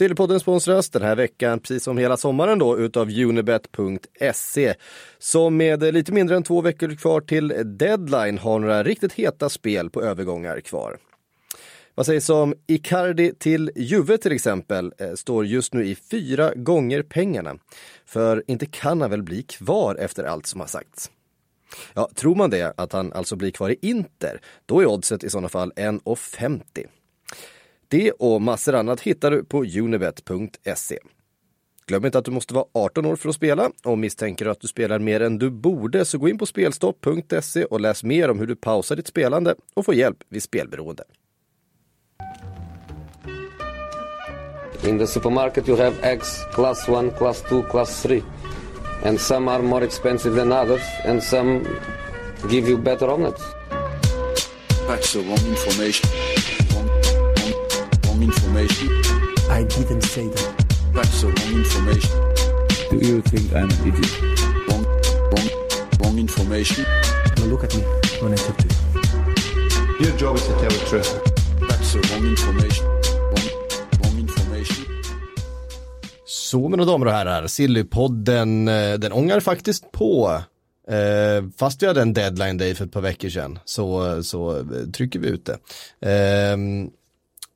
Sillypodden sponsras den här veckan, precis som hela sommaren då, utav Unibet.se. Som med lite mindre än två veckor kvar till deadline har några riktigt heta spel på övergångar kvar. Vad sägs om Icardi till Juve till exempel, eh, står just nu i fyra gånger pengarna. För inte kan han väl bli kvar efter allt som har sagts. Ja, tror man det, att han alltså blir kvar i Inter, då är oddset i sådana fall 1,50. Det och massor annat hittar du på unibet.se. Glöm inte att du måste vara 18 år för att spela. Om misstänker du att du spelar mer än du borde så gå in på spelstopp.se och läs mer om hur du pausar ditt spelande och får hjälp vid spelberoende. In the supermarket you have eggs class 1, class 2, class 3. And some are more expensive than others and some give you better omelets. That's the wrong information. Wrong, information. I didn't say that. That's the wrong information. Do you think I'm an idiot? Wrong, wrong, wrong information. Now look at me when I talk to you. Your job is to tell the truth. That's the wrong information. Wrong, wrong information. Så mina damer och herrar, Sillypodden, eh, den ångar faktiskt på. Eh, fast vi hade en deadline day för ett par veckor sedan så, så eh, trycker vi ut det. Eh,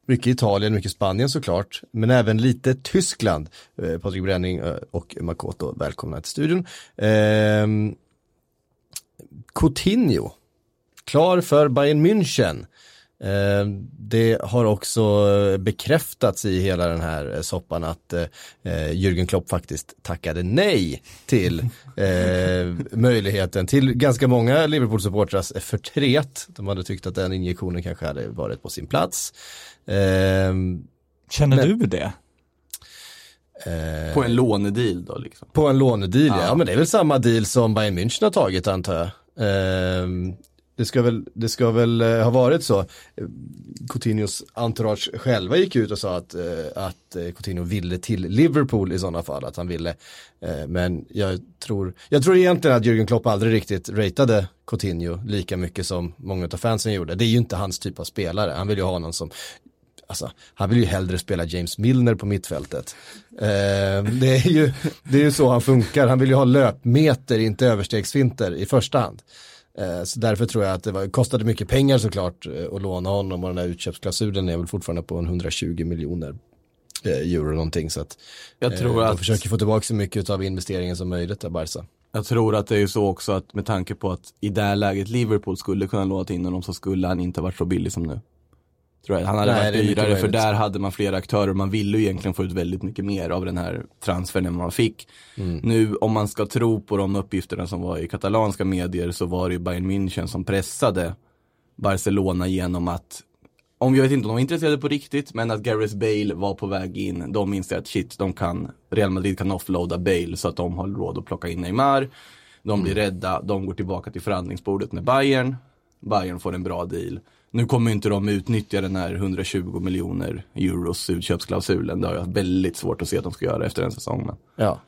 mycket Italien, mycket Spanien såklart, men även lite Tyskland. Eh, Patrik Bränning eh, och Makoto, välkomna till studion. Eh, Coutinho, klar för Bayern München. Eh, det har också bekräftats i hela den här soppan att eh, Jürgen Klopp faktiskt tackade nej till eh, möjligheten till ganska många Liverpool-supportrars förtret. De hade tyckt att den injektionen kanske hade varit på sin plats. Eh, Känner Men- du det? eh, På en lånedeal då liksom. På en lånedeal, ja. Ja. ja. Men det är väl samma deal som Bayern München har tagit antar jag. Det ska väl, det ska väl eh, ha varit så. Coutinhos entourage själva gick ut och sa att, eh, att eh, Coutinho ville till Liverpool i sådana fall, att han ville. Men jag tror, jag tror egentligen att Jürgen Klopp aldrig riktigt ratade Coutinho lika mycket som många av fansen gjorde. Det är ju inte hans typ av spelare. Han vill ju ha någon som Alltså, han vill ju hellre spela James Milner på mittfältet. Eh, det, är ju, det är ju så han funkar. Han vill ju ha löpmeter, inte överstegsfinter i första hand. Eh, så därför tror jag att det var, kostade mycket pengar såklart eh, att låna honom och den här utköpsklausulen är väl fortfarande på en 120 miljoner eh, euro någonting. Så att, Jag tror de att- försöker få tillbaka så mycket av investeringen som möjligt där Barca. Jag tror att det är ju så också att med tanke på att i det här läget Liverpool skulle kunna låna in honom så skulle han inte varit så billig som nu. Tror jag. Han hade Nej, varit dyrare för där hade man flera aktörer. Man ville ju egentligen få ut väldigt mycket mer av den här transfern än man fick. Mm. Nu om man ska tro på de uppgifterna som var i katalanska medier så var det ju Bayern München som pressade Barcelona genom att om jag vet inte om de var intresserade på riktigt, men att Gareth Bale var på väg in. De inser att shit, de kan, Real Madrid kan offloada Bale så att de har råd att plocka in Neymar. De blir rädda, de går tillbaka till förhandlingsbordet med Bayern. Bayern får en bra deal. Nu kommer inte de utnyttja den här 120 miljoner euros utköpsklausulen. Det har jag väldigt svårt att se att de ska göra efter en säsong. Men. Ja.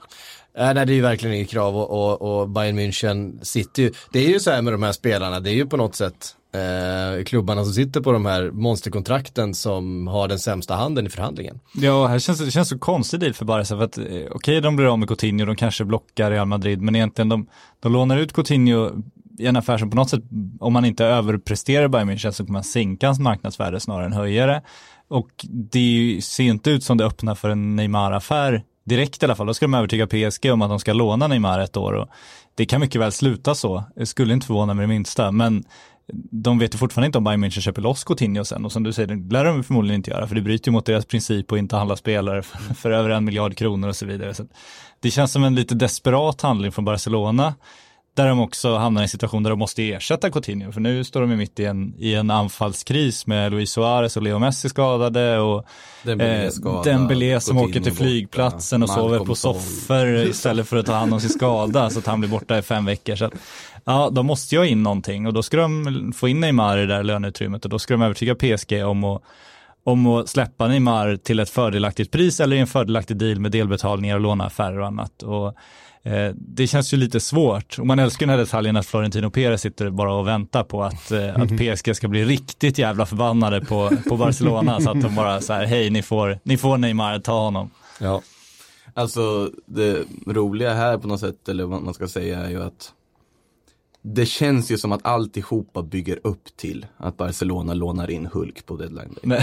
Äh, nej, det är ju verkligen inget krav och, och, och Bayern München sitter ju, det är ju så här med de här spelarna, det är ju på något sätt eh, klubbarna som sitter på de här monsterkontrakten som har den sämsta handen i förhandlingen. Ja, här känns det känns så konstig deal för Barca för att eh, okej, de blir av med Coutinho, de kanske blockar Real Madrid, men egentligen de, de lånar ut Coutinho i en affär som på något sätt, om man inte överpresterar Bayern München så kommer man sänka hans marknadsvärde snarare än höja det. Och det ser ju inte ut som det öppnar för en Neymar-affär direkt i alla fall. Då ska de övertyga PSG om att de ska låna Neymar ett år och det kan mycket väl sluta så. jag skulle inte förvåna mig det minsta, men de vet ju fortfarande inte om Bayern München köper loss Coutinho sen och som du säger, det lär de förmodligen inte göra för det bryter ju mot deras princip att inte handla spelare för, för över en miljard kronor och så vidare. Så det känns som en lite desperat handling från Barcelona där de också hamnar i en situation där de måste ersätta Coutinho för nu står de ju mitt i en, i en anfallskris med Luis Suarez och Leo Messi skadade och Dembélé eh, Dembélé som Coutinho åker till borta, flygplatsen och sover på soffor istället för att ta hand om sin skada så att han blir borta i fem veckor. Så att, ja, de måste ju ha in någonting och då ska de få in Neymar i det där löneutrymmet och då ska de övertyga PSG om att om att släppa Neymar till ett fördelaktigt pris eller i en fördelaktig deal med delbetalningar och låneaffärer och annat. Och, det känns ju lite svårt och man älskar den här detaljen att Florentino Perez sitter bara och väntar på att, eh, att PSG ska bli riktigt jävla förbannade på, på Barcelona så att de bara så här, hej ni får, ni får Neymar, ta honom. Ja. Alltså det roliga här på något sätt, eller vad man ska säga, är ju att det känns ju som att alltihopa bygger upp till att Barcelona lånar in Hulk på deadline day.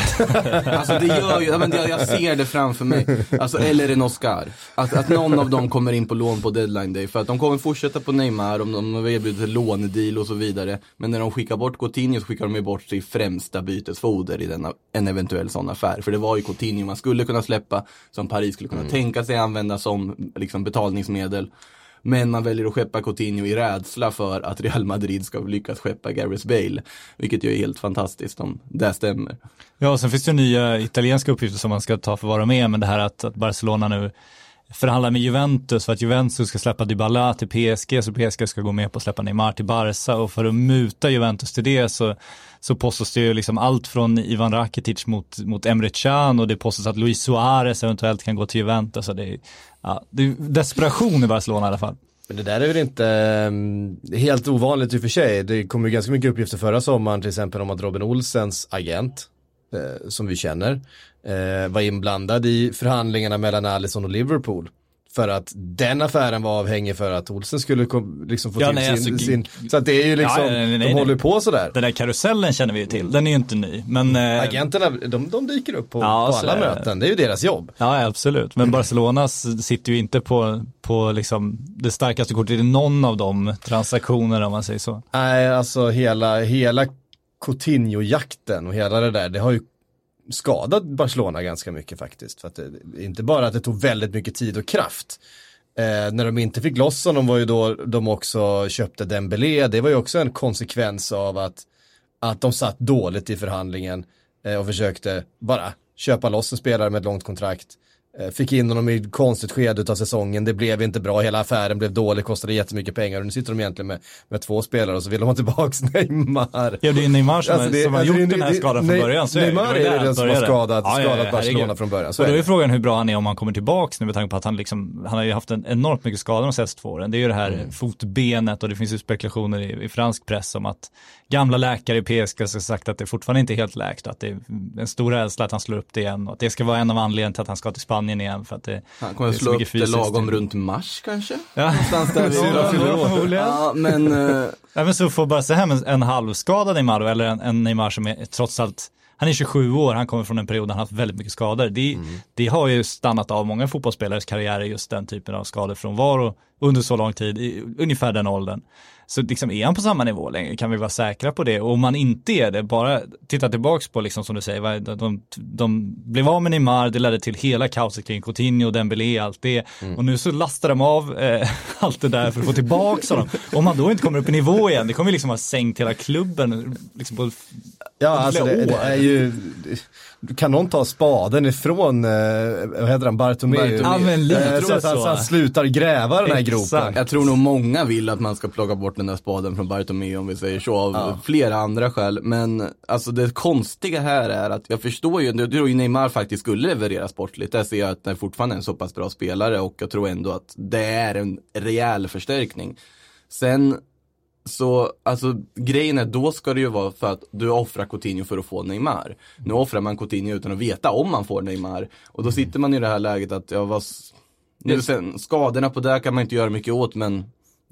Alltså det gör ju, men jag, jag ser det framför mig. Alltså, eller en Oscar. Att, att någon av dem kommer in på lån på deadline day. För att de kommer fortsätta på Neymar, om de en lånedeal och så vidare. Men när de skickar bort Coutinho så skickar de ju bort sitt främsta bytesfoder i denna, en eventuell sån affär. För det var ju Coutinho man skulle kunna släppa, som Paris skulle kunna tänka sig använda som liksom, betalningsmedel. Men man väljer att skeppa Coutinho i rädsla för att Real Madrid ska lyckas skeppa Gareth Bale. Vilket ju är helt fantastiskt om det stämmer. ja, och sen finns det ju nya italienska uppgifter som man ska ta för att vara med, men det här att, att Barcelona nu förhandlar med Juventus för att Juventus ska släppa Dybala till PSG så PSG ska gå med på att släppa Neymar till Barca och för att muta Juventus till det så, så påstås det ju liksom allt från Ivan Rakitic mot, mot Emre Can och det påstås att Luis Suarez eventuellt kan gå till Juventus. Så det, är, ja, det är desperation i Barcelona i alla fall. Men det där är väl inte ehm, helt ovanligt i och för sig. Det kom ju ganska mycket uppgifter förra sommaren till exempel om att Robin Olsens agent, eh, som vi känner, eh, var inblandad i förhandlingarna mellan Alisson och Liverpool. För att den affären var avhängig för att Olsen skulle kom, liksom få Ja, till nej, sin, alltså, sin, så att det är ju liksom, Ja, nej, nej, de håller på sådär. Den där karusellen känner vi ju till, den är ju inte ny. Men, eh, Agenterna, de, de dyker upp på, Ja, på alla möten, det är ju deras jobb. Ja, absolut. Men Barcelona sitter ju inte på, på liksom det starkaste kortet i någon av de transaktionerna om man säger så. Nej, alltså hela, hela Coutinho-jakten och hela det där, det har ju skadat Barcelona ganska mycket faktiskt. För att det, inte bara att det tog väldigt mycket tid och kraft. Eh, när de inte fick loss honom var ju då de också köpte Dembélé. Det var ju också en konsekvens av att, att de satt dåligt i förhandlingen eh, och försökte bara köpa loss en spelare med ett långt kontrakt. Eh, Fick in honom i ett konstigt skede av säsongen, det blev inte bra, hela affären blev dålig, kostade jättemycket pengar och nu sitter de egentligen med, med två spelare och så vill de ha tillbaks Neymar. Ja, det är Neymar som, Alltså, det- som har alltså, gjort det- den här det- skadan från början. Så är det. Neymar Det var är den som har skadat- Ja, ja, skadat Barcelona herregud. från början, så Och är då är det. frågan hur bra han är om han kommer tillbaks nu med tanke på att han liksom, han har ju haft en enormt mycket skador de senaste två åren. Det är ju det här Mm. fotbenet och det finns ju spekulationer i, i fransk press om att gamla läkare i PSG ska ha sagt att det fortfarande inte är helt läkt, att det är en stor rädsla att han slår upp det igen och att det ska vara en av anledningarna till att han ska till Spanien igen för att det, Han kommer det är att så slå upp det lagom runt mars kanske? Ja. Någonstans där vid Ja, men eh, Även så får bara se hem en, en halvskadad Neymar eller en, en Neymar som är trots allt han är 27 år, han kommer från en period där han haft väldigt mycket skador. Det, det har ju stannat av många fotbollsspelares karriärer, just den typen av skador från var och under så lång tid, i ungefär den åldern. Så liksom är han på samma nivå längre? Kan vi vara säkra på det? Och om man inte är det, bara titta tillbaks på liksom som du säger, vad- de, de, blev av med Neymar, det ledde till hela kaoset kring Coutinho, Dembélé, allt det. Och nu så lastar de av eh, allt det där för att få tillbaks honom. Om man då inte kommer upp i nivå igen, det kommer liksom ha sänkt hela klubben liksom på Ja, alltså det, det är ju, kan någon ta spaden ifrån, eh, vad heter han, Bartomeu? Ja, men lite Eh, så att han, så. så han slutar gräva den här Exakt. gropen. jag tror nog många vill att man ska plocka bort den där spaden från Bartomeu om vi säger så, av flera andra skäl. Men alltså det konstiga här är att jag förstår ju, jag tror ju Neymar faktiskt skulle leverera sportligt. Där ser jag att det fortfarande är en så pass bra spelare och jag tror ändå att det är en rejäl förstärkning. Sen så, alltså grejen är, då ska det ju vara för att du offrar Coutinho för att få Neymar. Nu offrar man Coutinho utan att veta om man får Neymar. Och då sitter man i det här läget att, ja vad, nu sen, skadorna på det kan man inte göra mycket åt men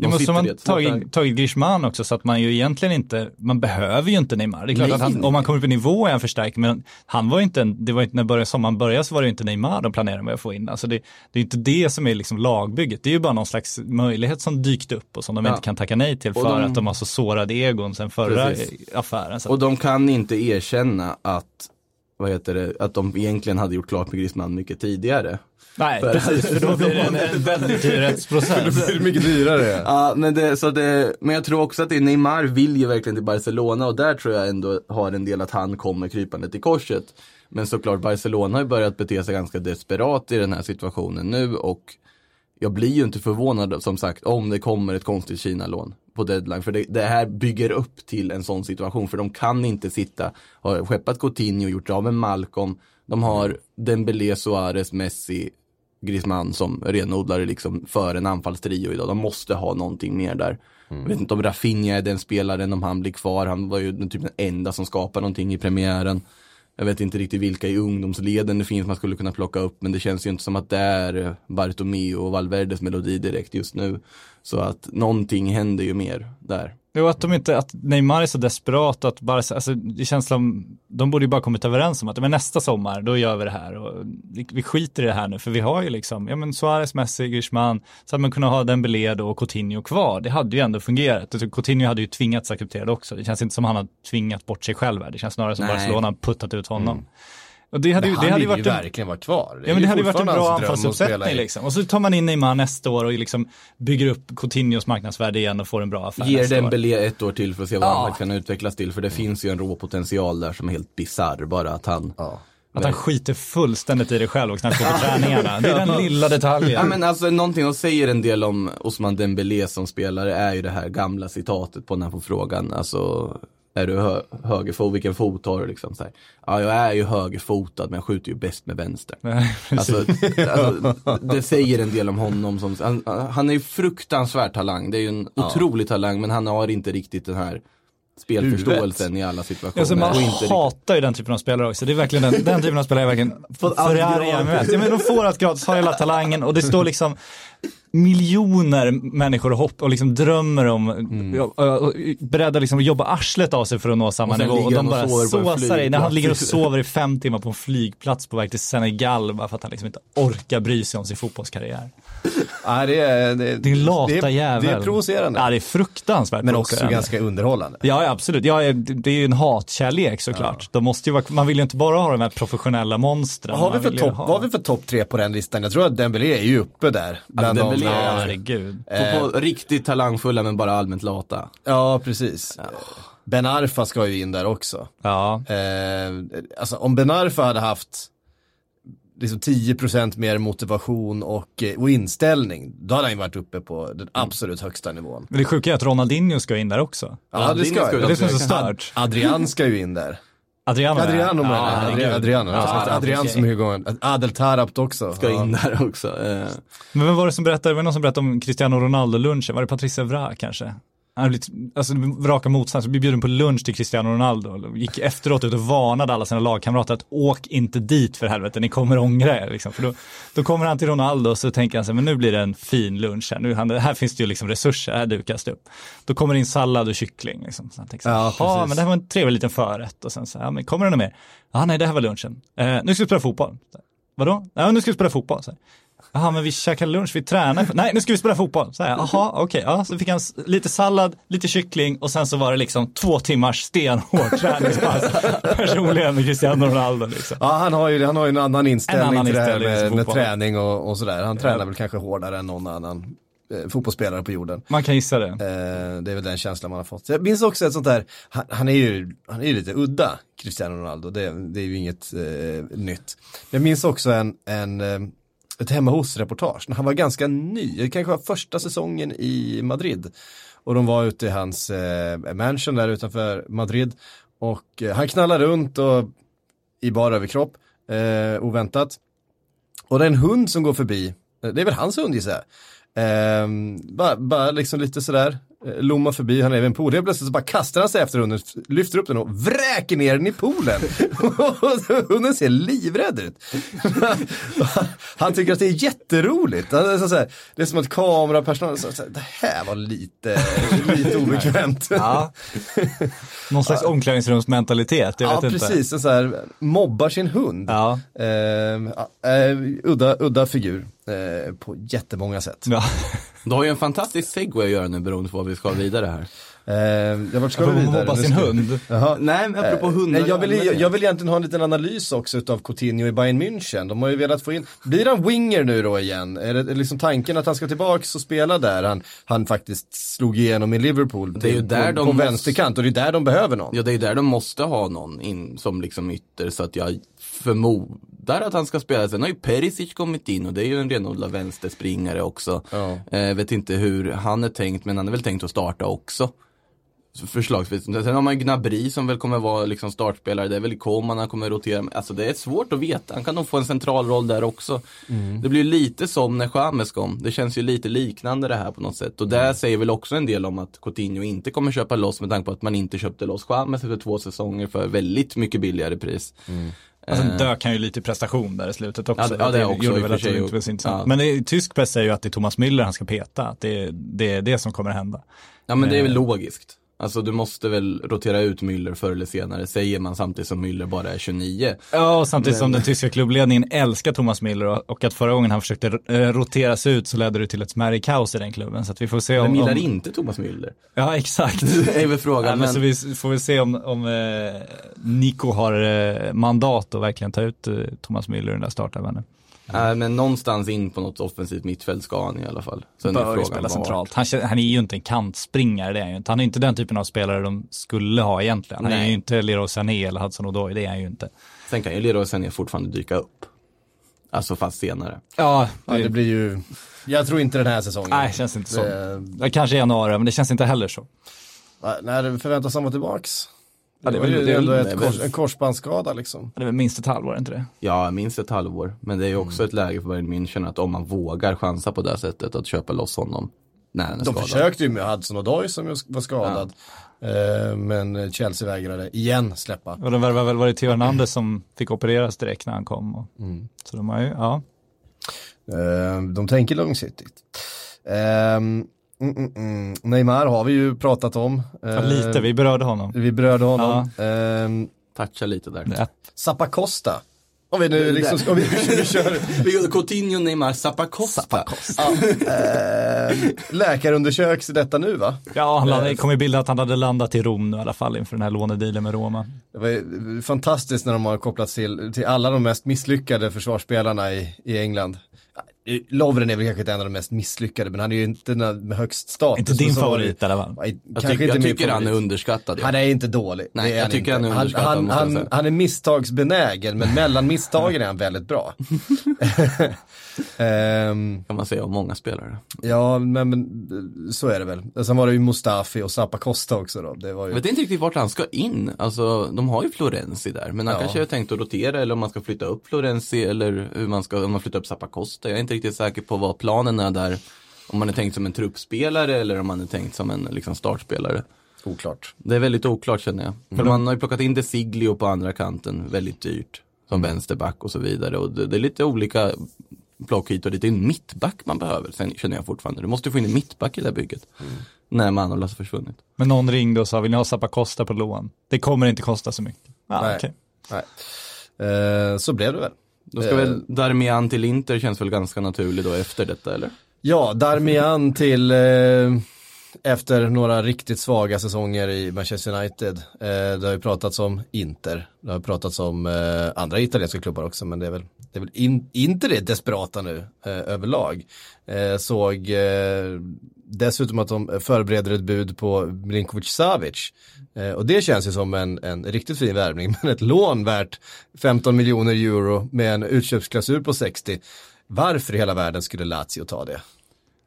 måste sitter i man tagit, tagit Griezmann också så att man ju egentligen inte, man behöver ju inte Neymar. Det är klart Nej, att han, om man kommer upp i nivå är han förstärkt, men han var ju inte, en, det var inte när började, sommaren började så var det ju inte Neymar de planerade med att få in. Alltså det, det är inte det som är liksom lagbygget, det är ju bara någon slags möjlighet som dykt upp och som de Ja. inte kan tacka nej till för de- att de har så sårade egon sen förra Precis. affären. Så Och de kan inte erkänna att, vad heter det, att de egentligen hade gjort klart med Griezmann mycket tidigare. Nej, precis, för då blir det en, en väldigt dyr rättsprocess. Det är mycket dyrare. Ja, men, det, så det, men jag tror också att det, Neymar vill ju verkligen till Barcelona och där tror jag ändå har en del att han kommer krypande till korset. Men såklart, Barcelona har ju börjat bete sig ganska desperat i den här situationen nu och jag blir ju inte förvånad som sagt om det kommer ett konstigt Kina-lån på deadline. För det, det här bygger upp till en sån situation för de kan inte sitta, har skeppat Coutinho, gjort av med Malcolm, de har Dembélé, Suarez, Messi Griezmann som renodlare liksom för en anfallstrio idag. De måste ha någonting mer där. Jag vet inte om Rafinha är den spelaren om han blir kvar. Han var ju den typ den enda som skapar någonting i premiären. Jag vet inte riktigt vilka i ungdomsleden det finns man skulle kunna plocka upp men det känns ju inte som att det är Bartomeu och Valverdes melodi direkt just nu. Så att någonting händer ju mer där. Jo, att de inte, att Neymar är så desperat att bara, alltså det känns som, de borde ju bara kommit överens om att men nästa sommar, då gör vi det här och vi, skiter i det här nu, för vi har ju liksom, ja men Suarez, Messi, Griezmann, så hade man kunnat ha Dembélé då och Coutinho kvar, det hade ju ändå fungerat. Coutinho hade ju tvingats acceptera det också, det känns inte som han har tvingat bort sig själv här, det känns snarare som Nej. Barcelona puttat ut honom. Och det hade, ju- Men han det hade ju ju varit en, verkligen vara kvar. Ja men det hade ju varit en bra anfallsuppsättning liksom. Och så tar man in Neymar nästa år och liksom bygger upp Coutinhos marknadsvärde igen och får en bra affär Ger. Dembélé ett år till för att se vad Ja. han kan utvecklas till. För det finns ju en rå potential där som är helt bisarr. Bara att han Ja. Att han skiter fullständigt i det själv och knappt går på träningarna. Det är den lilla detaljen. Ja men alltså någonting som säger en del om Osman Dembélé som spelare är ju det här gamla citatet på när han får frågan, alltså är du hö högerfot, vilken fot har du liksom? Så här, ja jag är ju högerfotad men jag skjuter ju bäst med vänster. Nej, Alltså, alltså, det säger en del om honom som, han, han är ju fruktansvärd talang, det är ju en otrolig talang men han har inte riktigt den här spelförståelsen i alla situationer. Alltså man riktigt- hatar ju den typen av spelare också. Det är verkligen den, den typen av spelare är verkligen förargar mig mest. Ja, men de får allt gratis, har hela talangen och det står liksom miljoner människor och, hopp, och liksom drömmer om, och, och, och, beredda liksom att jobba arslet av sig för att nå samma Mm. Och nivå. Och ligger de bara och såsar i, när han ligger och sover i fem timmar på en flygplats på väg till Senegal bara för att han liksom inte orkar bry sig om sin fotbollskarriär. Nej, det är, det, Din lata det är, jävel. Det är provocerande. Ja, det är fruktansvärt men också ganska underhållande. Ja, ja, absolut. Ja, det det är ju en hatkärlek såklart. De måste ju vara, man vill ju inte bara ha de här professionella monstren. Vad har, vi för topp, topp tre på den listan? Jag tror att Dembélé är ju uppe där. Bland Dembélé de, Ja, herregud. På, på riktigt talangfulla men bara allmänt lata. Ja, precis. Ben Arfa ska ju in där också. Ja. Eh, alltså om Ben Arfa hade haft liksom 10% mer motivation och, eh, och inställning, då hade han ju varit uppe på den absolut högsta nivån. Men det sjuka är att Ronaldinho ska in där också. Ja, Ja, det ska ska Det är det som är så stört. Adrian ska ju in där. Adriano Adriano menar ja, jag. herregud. Adrian, Adrian, Ja, ja, Adrian okej. som är igång. Adel Tarabt också. Ska ja. in där också. Eh, Men vem var det som berättade, var det någon som berättade om Cristiano Ronaldo-lunchen? Var det Patricia Evra kanske? Han blev lite- Alltså raka motsatsen, vi bjuden på lunch till Cristiano Ronaldo. Gick efteråt ut och varnade alla sina lagkamrater att åk inte dit för helvete, ni kommer ångra er. Liksom. För då, då kommer han till Ronaldo och så tänker han så här, men nu blir det en fin lunch här. Nu, han, här finns det ju liksom resurser, här dukas det upp. Då kommer det in sallad och kyckling. Liksom. Så han tänker Ja, "Jaha, precis. men det här var en trevlig liten förrätt. Och sen så här, ja, men kommer det något mer? Ja, nej, det här var lunchen. Eh, nu ska vi spela fotboll. Så Vadå? Ja, nu ska vi spela fotboll. Så. Jaha, men vi käkar lunch, vi tränar. Nej, nu ska vi spela fotboll. Så här, Jaha, okej. Ja, så fick han lite sallad, lite kyckling och sen så var det liksom två timmars stenhårt träningspass. Personligen med Cristiano Ronaldo liksom. Ja, han har ju, han har ju en annan inställning En annan till det här inställning med, med träning och, och sådär. Han tränar väl kanske hårdare än någon annan eh, fotbollsspelare på jorden. Man kan gissa det. Eh, det är väl den känslan man har fått. Jag minns också ett sånt där, han, han är ju han är ju lite udda, Cristiano Ronaldo, det, det är ju inget eh, nytt. Jag minns också en, en eh, ett hemma hos-reportage när han var ganska ny, det kanske var första säsongen i Madrid. Och de var ute i hans eh, mansion där utanför Madrid. Och eh, han knallar runt och i bara överkropp, eh, oväntat. Och det är en hund som går förbi, eh, det är väl hans hund gissar jag. Eh, bara, bara liksom lite sådär, lommar förbi, han är vid en pool. Helt plötsligt så bara kastar han sig efter hunden, lyfter upp den och vräker ner den i poolen. Hunden ser livrädd ut. han tycker att det är jätteroligt. Han är så här, det är som att kamerapersonalen, så, här, det här var lite, lite obekvämt. Ja. Någon slags omklädningsrumsmentalitet, jag Ja, vet inte. precis. Så här, mobbar sin hund. Ja. Ja, eh, udda, udda figur eh, på jättemånga sätt. Ja. Du har ju en fantastisk segway att göra nu beroende på vad vi ska vidare här. Ehm, jag vart ska vi vidare? Nu sin hund. Jaha. Nej, men apropå Eh, hundar. nej, jag, vill, jag, jag vill egentligen ha en liten analys också utav Coutinho i Bayern München. De har ju velat få in, blir han winger nu då igen? Är det liksom tanken att han ska tillbaks och spela där? Han, han faktiskt slog igenom i Liverpool Det är ju där på, de på måste- vänsterkant och det är där de behöver någon. Ja, det är där de måste ha någon in som liksom ytter så att jag förmodar att han ska spela. Sen har ju Perisic kommit in och det är ju en renodlad vänsterspringare också. Ja. Eh, vet inte hur han är tänkt, men han är väl tänkt att starta också. Förslagsvis. Sen har man ju Gnabry som väl kommer vara liksom startspelare. Det är väl Coman han kommer rotera. Alltså det är svårt att veta. Han kan nog få en central roll där också. Det blir lite som när Chamez kom. Det känns ju lite liknande det här på något sätt. Och det säger väl också en del om att Coutinho inte kommer köpa loss med tanke på att man inte köpte loss Chamez efter två säsonger för väldigt mycket billigare pris. Alltså Eh, dök han ju lite i prestation där i slutet också. Ja, det- det också, gjorde i väl att det sig. inte var så intressant. Ja. Men det, är- tysk press säger ju att det är Thomas Müller han ska peta. Att det, är- det är det som kommer hända. Ja men det är väl Eh. logiskt. Alltså du måste väl rotera ut Müller förr eller senare, säger man samtidigt som Müller bara är 29. Ja, och samtidigt som Men- den tyska klubbledningen älskar Thomas Müller och, och att förra gången han försökte eh, roteras ut så ledde det till ett smärre kaos i den klubben. Så att vi får se om... Vem gillar om... inte Thomas Müller? Ja, exakt. Det är väl frågan. Ja, men men... så vi får väl se om, om eh, Nico har eh, mandat att verkligen ta ut eh, Thomas Müller i den där startelvan. Nej, men någonstans in på något offensivt mittfält ska han i alla fall. Sen är Bör ju spela centralt. Han, han är ju inte en kantspringare, det är han ju inte. Han är inte den typen av spelare de skulle ha egentligen. Han är Nej. ju inte Leroy Sané eller Hudson Odoi, det är han ju inte. Sen kan ju Leroy Sané fortfarande dyka upp. Alltså fast senare. Ja, Ja, det blir ju, jag tror inte den här säsongen. Nej, känns inte så. Det- Ja, Kanske i januari, men det känns inte heller så. Nej, När förväntas han vara tillbaks? Ja, det, det är var ju det ändå ett det är kors, en korsbandsskada liksom. Det väl minst ett halvår, inte det? Ja, minst ett halvår. Men det är ju också Mm. ett läge för Bayern München att om man vågar chansa på det sättet att köpa loss honom när han är De skadad. försökte ju med Hudson Odoi som ju var skadad. Eh, men Chelsea vägrade igen släppa. Och de värvade väl, var det Theo Hernandez som fick opereras direkt när han kom. Och, Så de har ju, ja. Eh, de tänker långsiktigt. Eh, mm, mm, mm. Neymar har vi ju pratat om. Ja, Eh, lite, vi berörde honom. Vi berörde honom. Eh, Toucha lite där. Ja. Zappacosta. Om vi nu liksom, om vi, vi kör Vi gör Coutinho, Neymar, Zappacosta. ja, eh, läkarundersöks detta nu va? Ja, han hade, kom i bild att han hade landat i Rom nu i alla fall inför den här lånedealen med Roma. Det var fantastiskt när de har kopplats till, till alla de mest misslyckade försvarsspelarna i, i England. Lovren är väl kanske inte en av de mest misslyckade, men han är ju inte den med högst status. Inte din favorit i alla fall. Jag, inte jag tycker han är underskattad. Ja. Han är inte dålig. Nej, jag han tycker inte. han är underskattad, Han, han, han är misstagsbenägen, men mellan misstagen är han väldigt bra. Ehm, Kan man säga om många spelare. ja, men, men så är det väl. Sen var det ju Mustafi och Zappacosta också då. Det var ju... Jag vet inte riktigt vart han ska in. Alltså, de har ju Florenzi där. Men han Ja. kanske har tänkt att rotera eller om man ska flytta upp Florenzi eller hur man ska, om man flyttar upp Zappacosta. Jag är inte riktigt säker på vad planen är där. Om man är tänkt som en truppspelare eller om man är tänkt som en liksom, startspelare. Oklart. Det är väldigt oklart känner jag. För man har ju plockat in Desiglio på andra kanten, väldigt dyrt. Som vänsterback och så vidare. Och det, det är lite olika plock hit och dit. Det är en mittback man behöver, sen känner jag fortfarande. Du måste få in en mittback i det här bygget. När Manolas har försvunnit. Men någon ringde och sa, vill ni ha Zappacosta på lån? Det kommer inte kosta så mycket. Ja, Nej. okej. Nej. Eh, så blev det väl. Då ska Eh. väl Darmian till Inter känns väl ganska naturligt då efter detta eller? Ja, Darmian till eh, efter några riktigt svaga säsonger i Manchester United. Eh, det har ju pratats om Inter, det har pratats om eh, andra italienska klubbar också, men det är väl, det är väl in, inte det desperata nu eh, överlag. Eh, såg eh, dessutom att de förbereder ett bud på Milinkovic Savic. Eh, och det känns ju som en, en riktigt fin värvning, men ett lån värt 15 miljoner euro med en utköpsklausul på 60. Varför i hela världen skulle Lazio ta det?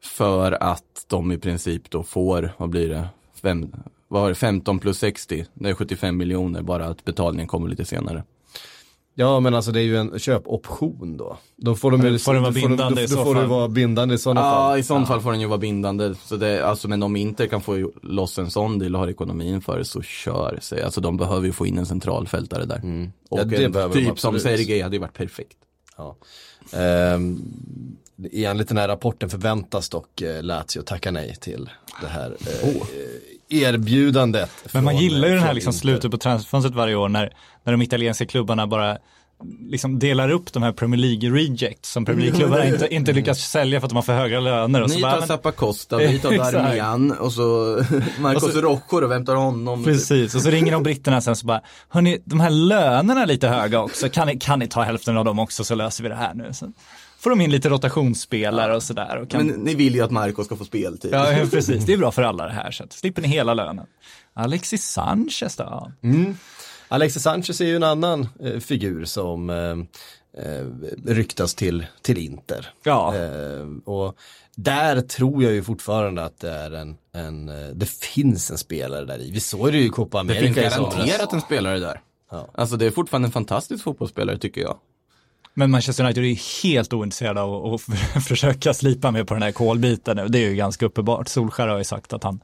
För att de i princip då får, vad blir det, Fem, vad var det, 15 plus 60, det är 75 miljoner, bara att betalningen kommer lite senare. Ja men alltså det är ju en köpoption då. Då får de ju, får den vara då får de- bindande i då, så då får det fall? vara bindande i sådana Ja, fall. i sånt fall får den ju vara bindande. Så det, alltså, men om inte kan få loss en sån deal och har ekonomin för det så kör sig. Alltså de behöver ju få in en centralfältare där. Och Mm. Ja, det en typ som. Sergej hade ju varit perfekt. Ja. Enligt den här rapporten förväntas dock eh, Lazio tacka nej till det här eh, erbjudandet. Men man från- gillar ju den här liksom slutet på transferfönstret varje år när, när de italienska klubbarna bara liksom delar upp de här Premier League rejects som Premier League-klubbarna inte, inte lyckas sälja för att de har för höga löner. Och så Ni bara, tar men- Zappacosta, vi tar. Darmian och så Marcos Och så- Rojo och vem tar honom? Precis, och så ringer de britterna sen så bara, hörni, de här lönerna är lite höga också, kan ni, kan ni ta hälften av dem också så löser vi det här nu. Så får de in lite rotationsspelare och sådär. Och kan... Men ni vill ju att Marcos ska få speltid. Ja, ja, precis, det är bra för alla det här, så att slipper ni hela lönen. Alexis Sanchez då? Ja. Alexis Sanchez är ju en annan eh, figur som eh, eh, ryktas till, till Inter. Ja. Eh, och där tror jag ju fortfarande att det är en, en eh, det finns en spelare där i. Vi såg det ju i Copa Det finns America i somras. garanterat en spelare där. Ja. Alltså det är fortfarande en fantastisk fotbollsspelare tycker jag. Men Manchester United är helt ointresserade av att försöka slipa med på den här kolbiten nu. Det är ju ganska uppenbart. Solskär har ju sagt att han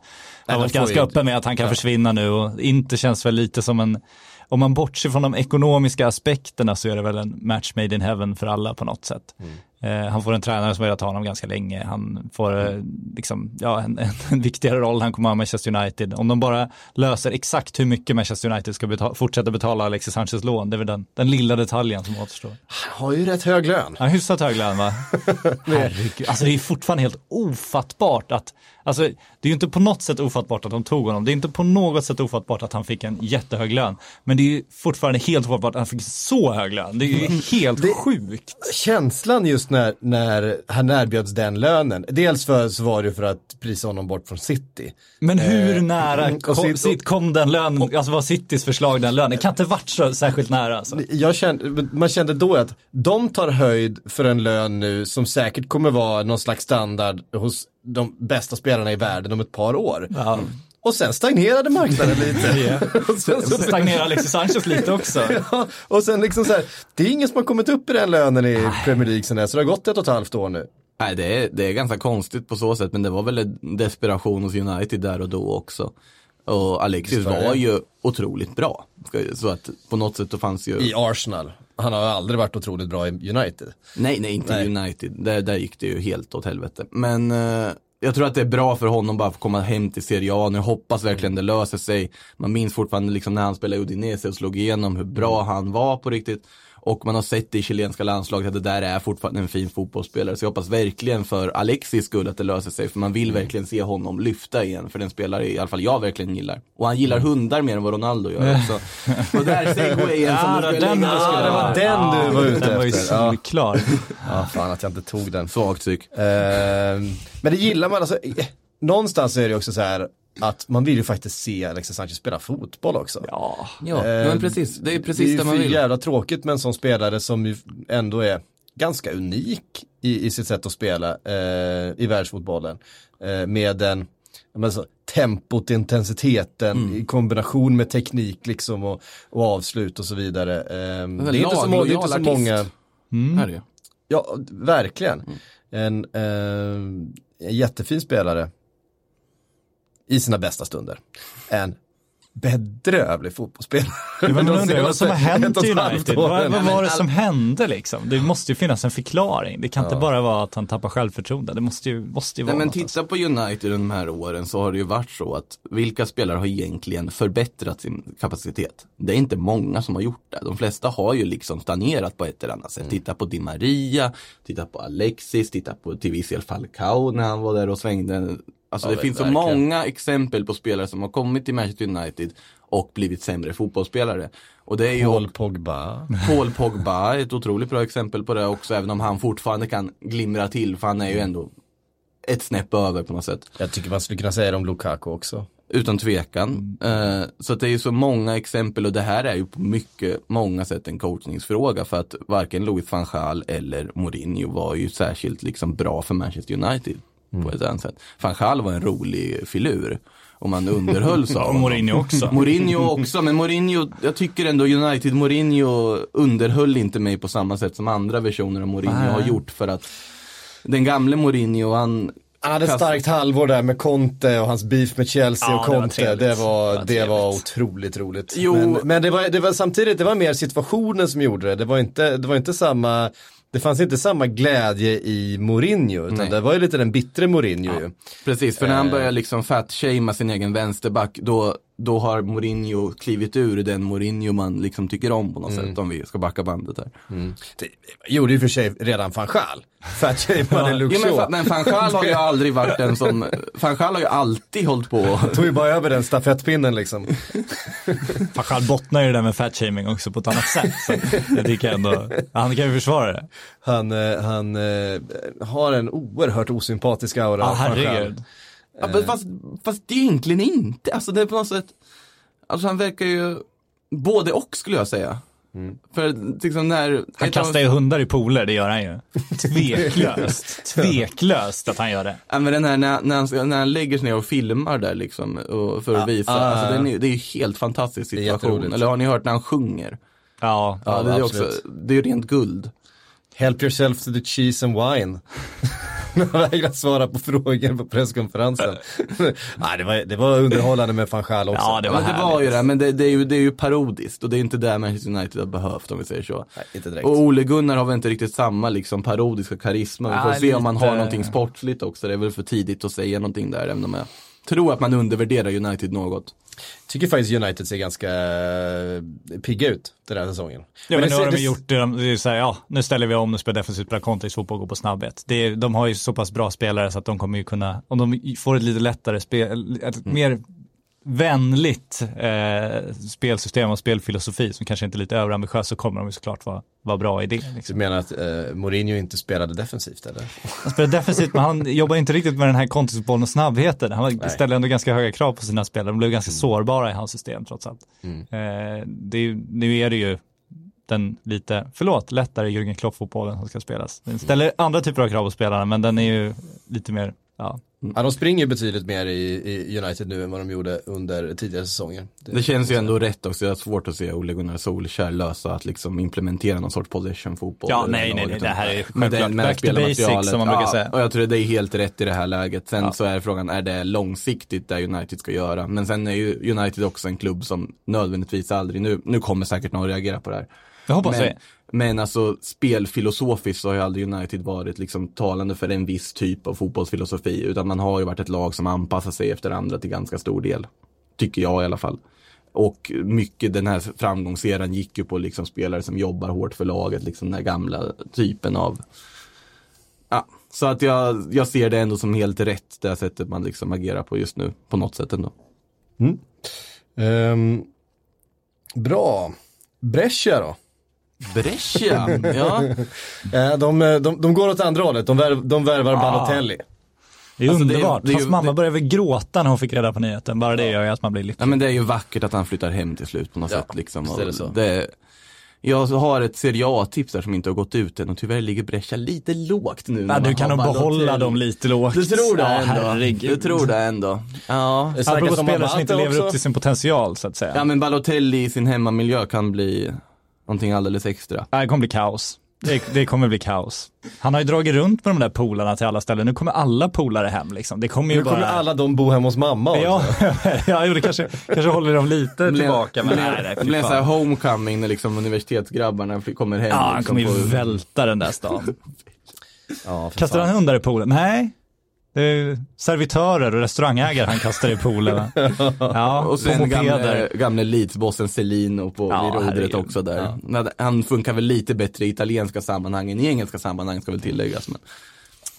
har varit ganska ju- öppen med att han kan försvinna nu och inte känns väl lite som en, om man bortser från de ekonomiska aspekterna så är det väl en match made in heaven för alla på något sätt. Mm. Eh, han får en tränare som har velat ha honom ganska länge. Han får eh, liksom, ja, en, en viktigare roll. Han kommer ha Manchester United. Om de bara löser exakt hur mycket Manchester United ska betala, fortsätta betala Alexis Sanchez lån, det är väl den, den lilla detaljen som återstår. Han har ju rätt hög lön. Ja, hyfsat hög lön va? Herregud, alltså det är fortfarande helt ofattbart att, alltså det är ju inte på något sätt ofattbart att de tog honom, det är inte på något sätt ofattbart att han fick en jättehög lön, men det är ju fortfarande helt ofattbart att han fick så hög lön, det är ju helt sjukt. Känslan just när, när han erbjöds den lönen, dels för så var det för att prisa honom bort från City. Men hur nära och kom, sitt, kom den lönen, alltså var Citys förslag den lönen? Det kan inte varit så särskilt nära alltså. Jag kände, man kände då att de tar höjd för en lön nu som säkert kommer vara någon slags standard hos de bästa spelarna i världen om ett par år. Ja. Och sen stagnerade marknaden lite. och sen så Stagnerar Alexis Sanchez lite också. Ja, och sen liksom så här, det är ingen som har kommit upp i den lönen i Premier League sen dess, så det har gått ett och ett halvt år nu. Nej, det är, det är ganska konstigt på så sätt, men det var väl en desperation hos United där och då också. Och Alexis var ju otroligt bra. Så att på något sätt då fanns ju... I Arsenal. Han har aldrig varit otroligt bra i United. Nej, nej, inte Nej. United. Där, där gick det ju helt åt helvete. Men eh, jag tror att det är bra för honom bara att få komma hem till Serie A. Nu hoppas verkligen det löser sig. Man minns fortfarande liksom när han spelade i Udinese och slog igenom hur bra han var på riktigt. Och man har sett det i chilenska landslaget att det där är fortfarande en fin fotbollsspelare. Så jag hoppas verkligen för Alexis skull att det löser sig. För man vill verkligen se honom lyfta igen. För den spelare i alla fall jag verkligen gillar. Och han gillar hundar mer än vad Ronaldo gör också. och där segwayen som Ja, du lägga ja, det var den du var ute den var ju efter. Ja. solklar. Ja, fan att jag inte tog den. Svagt psyk. Ehm, men det gillar man, alltså, eh, någonstans är det också så här att man vill ju faktiskt se Alexis Sanchez spela fotboll också. Ja, Ja, men precis. Det är det precis är det man ju vill. för jävla tråkigt med en sån spelare som ju ändå är ganska unik i, i sitt sätt att spela eh, i världsfotbollen. Eh, med den men så, tempot, intensiteten Mm. i kombination med teknik liksom och, och avslut och så vidare. Eh, det är inte så, må- det är inte så många. Mm. Här är det. ja verkligen. Mm. En, eh, en jättefin spelare i sina bästa stunder. En bedrövlig fotbollsspelare. Men man undrar vad som har hänt i United. Vad, vad var det som hände liksom? Det måste ju finnas en förklaring. Det kan inte bara vara att han tappar självförtroende. Det måste ju, måste ju vara Nej men alltså. titta på United de här åren så har det ju varit så att vilka spelare har egentligen förbättrat sin kapacitet? Det är inte många som har gjort det. De flesta har ju liksom stagnerat på ett eller annat sätt. Titta på Di Maria, titta på Alexis, titta på till viss del Falcao när han var där och svängde. Alltså Ja, det finns så verkligen. många exempel på spelare som har kommit till Manchester United och blivit sämre fotbollsspelare. Och det är ju Paul Pogba. Paul Pogba är ett otroligt bra exempel på det också, även om han fortfarande kan glimra till, för han är ju ändå ett snäpp över på något sätt. Jag tycker man skulle kunna säga det om Lukaku också. Utan tvekan. Eh, så det är ju så många exempel och det här är ju på mycket, många sätt en coachningsfråga för att varken Louis van Gaal eller Mourinho var ju särskilt liksom bra för Manchester United på ett annat sätt. Van Gaal var en rolig filur och man underhölls av honom. Mourinho också. Mourinho också, men Mourinho, jag tycker ändå United Mourinho underhöll inte mig på samma sätt som andra versioner av Mourinho Nej. har gjort för att den gamle Mourinho, han Han hade ett starkt halvår där med Conte och hans beef med Chelsea Ja, och det var Conte. Det var, Det var det var otroligt roligt. Jo. Men, men det, var, det var samtidigt, det var mer situationen som gjorde det. Det var inte, det var inte samma, det fanns inte samma glädje i Mourinho. Utan Nej. det var ju lite den bittre Mourinho ju. Precis, för när han Eh. börjar liksom fat-shamea sin egen vänsterback, då, då har Mourinho klivit ur den Mourinho man liksom tycker om på något Mm. sätt, om vi ska backa bandet här. Det gjorde ju för sig redan van att shameade Luke men, Shaw. fa- men van Gaal har ju aldrig varit den som, van Gaal har ju alltid hållit på Tog ju bara över den stafettpinnen liksom. Fashal bottnar ju det där med fatshaming också på ett annat sätt. Så jag tycker ändå, han kan ju försvara det. Han, eh, han eh, har en oerhört osympatisk aura. Ja, van Gaal. herregud. Ja, men fast, fast egentligen inte. Alltså det är på något sätt, alltså han verkar ju, både och skulle jag säga. För liksom när... Han kastar ju hundar i pooler, det gör han ju. Tveklöst. Tveklöst att han gör det. Ja, men den här när, när, han, när han lägger sig ner och filmar där liksom och, för att visa. ah, alltså, ah. den är, det är ju helt fantastisk är situation. Eller har ni hört när han sjunger? Ja. Ja, Ja, det är absolut. också, det är ju rent guld. Help yourself to the cheese and wine. Han vägrar svara på frågor på presskonferensen. Nej, det, var, det var underhållande med van Gaal också. Ja, det var men det var ju det, men det, det, är ju, det är ju parodiskt och det är inte det Manchester United har behövt om vi säger så. Nej, inte direkt. Och Ole Gunnar har väl inte riktigt samma liksom parodiska karisma. Vi får Ja, se om han har lite. någonting sportsligt också. Det är väl för tidigt att säga någonting där även om jag tror att man undervärderar United något. Tycker faktiskt United ser ganska eh, pigga ut den här säsongen. Ja, men det nu har de det- gjort det, de- det är så här, ja, nu ställer vi om, nu spelar defensivt, spelar kontringsfotboll och går på snabbhet. Det är, de har ju så pass bra spelare så att de kommer ju kunna, om de får ett lite lättare spel, ett mer vänligt eh, spelsystem och spelfilosofi som kanske inte är lite överambitiös så kommer de ju såklart vara, vara bra i det. Du Liksom. menar att eh, Mourinho inte spelade defensivt eller? Han spelar defensivt men han jobbar inte riktigt med den här kontringsfotbollen och snabbheten. Han Nej. ställer ändå ganska höga krav på sina spelare, de blev ganska sårbara i hans system trots allt. Eh, det nu är det ju den lite, förlåt, lättare Jürgen Klopp-fotbollen som ska spelas. Den ställer andra typer av krav på spelarna men den är ju lite mer, ja. Ja, de springer betydligt mer i, i United nu än vad de gjorde under tidigare säsonger. Det känns ju ändå rätt också. Jag har svårt att se Ole Gunnar Solskjaer lösa att liksom implementera någon sorts possession-fotboll. Ja, i nej, nej, nej, det här är Med självklart den- med back to basics som man brukar ja, säga. Och jag tror det är helt rätt i det här läget. Sen så är frågan, är det långsiktigt det United ska göra? Men sen är ju United också en klubb som nödvändigtvis aldrig, nu, nu kommer säkert någon att reagera på det här. Jag hoppas Men, det. men alltså spelfilosofiskt så har ju aldrig United varit liksom talande för en viss typ av fotbollsfilosofi. Utan man har ju varit ett lag som anpassar sig efter andra till ganska stor del. Tycker jag i alla fall. Och mycket den här framgångseran gick ju på liksom spelare som jobbar hårt för laget, liksom den här gamla typen av Ja, så att jag, jag ser det ändå som helt rätt, det här sättet man liksom agerar på just nu, på något sätt ändå. Ehm, bra. Brescia då? Brescia, ja. Eh, de, de, de går åt andra hållet, de, värv, de värvar Balotelli. Det är Alltså, det är- underbart. det är ju- Hans mamma det- började väl gråta när hon fick reda på nyheten. Bara det gör ju att man blir Ja lycklig. men det är ju vackert att han flyttar hem till slut på något Ja, sätt liksom. det så. Det, jag har ett Serie A-tips där som inte har gått ut än och tyvärr ligger Brescia lite lågt nu. när Ja, man du kan nog behålla dem lite lågt. Du tror det ja, ändå? herregud. Du tror det ändå? Ja. Det Apropå spelare som inte lever upp också. till sin potential så att säga. Ja men Balotelli i sin hemmamiljö kan bli någonting alldeles extra. Ja, Det kommer bli kaos. Det, det kommer bli kaos. Han har ju dragit runt med de där polarna till alla ställen. Nu kommer alla polare hem liksom. Det kommer ju Nu kommer bara... alla de bo hemma hos mamma också. Ja, ja jo, det kanske, kanske håller dem lite blir- tillbaka. Men det nej, blir- nej, Det blir en sån här homecoming när liksom universitetsgrabbarna kommer hem. Ja, han liksom, kommer ju på- välta den där stan. Ja, Kastar han hundar i poolen? Nej. Det är servitörer och restaurangägare han kastar i poolen. Ja, Och sen gamle, gamle Leeds-bossen Celino på Ja, rodret också där. Men Han funkar väl lite bättre i italienska sammanhang än i engelska sammanhang ska väl tilläggas. Men...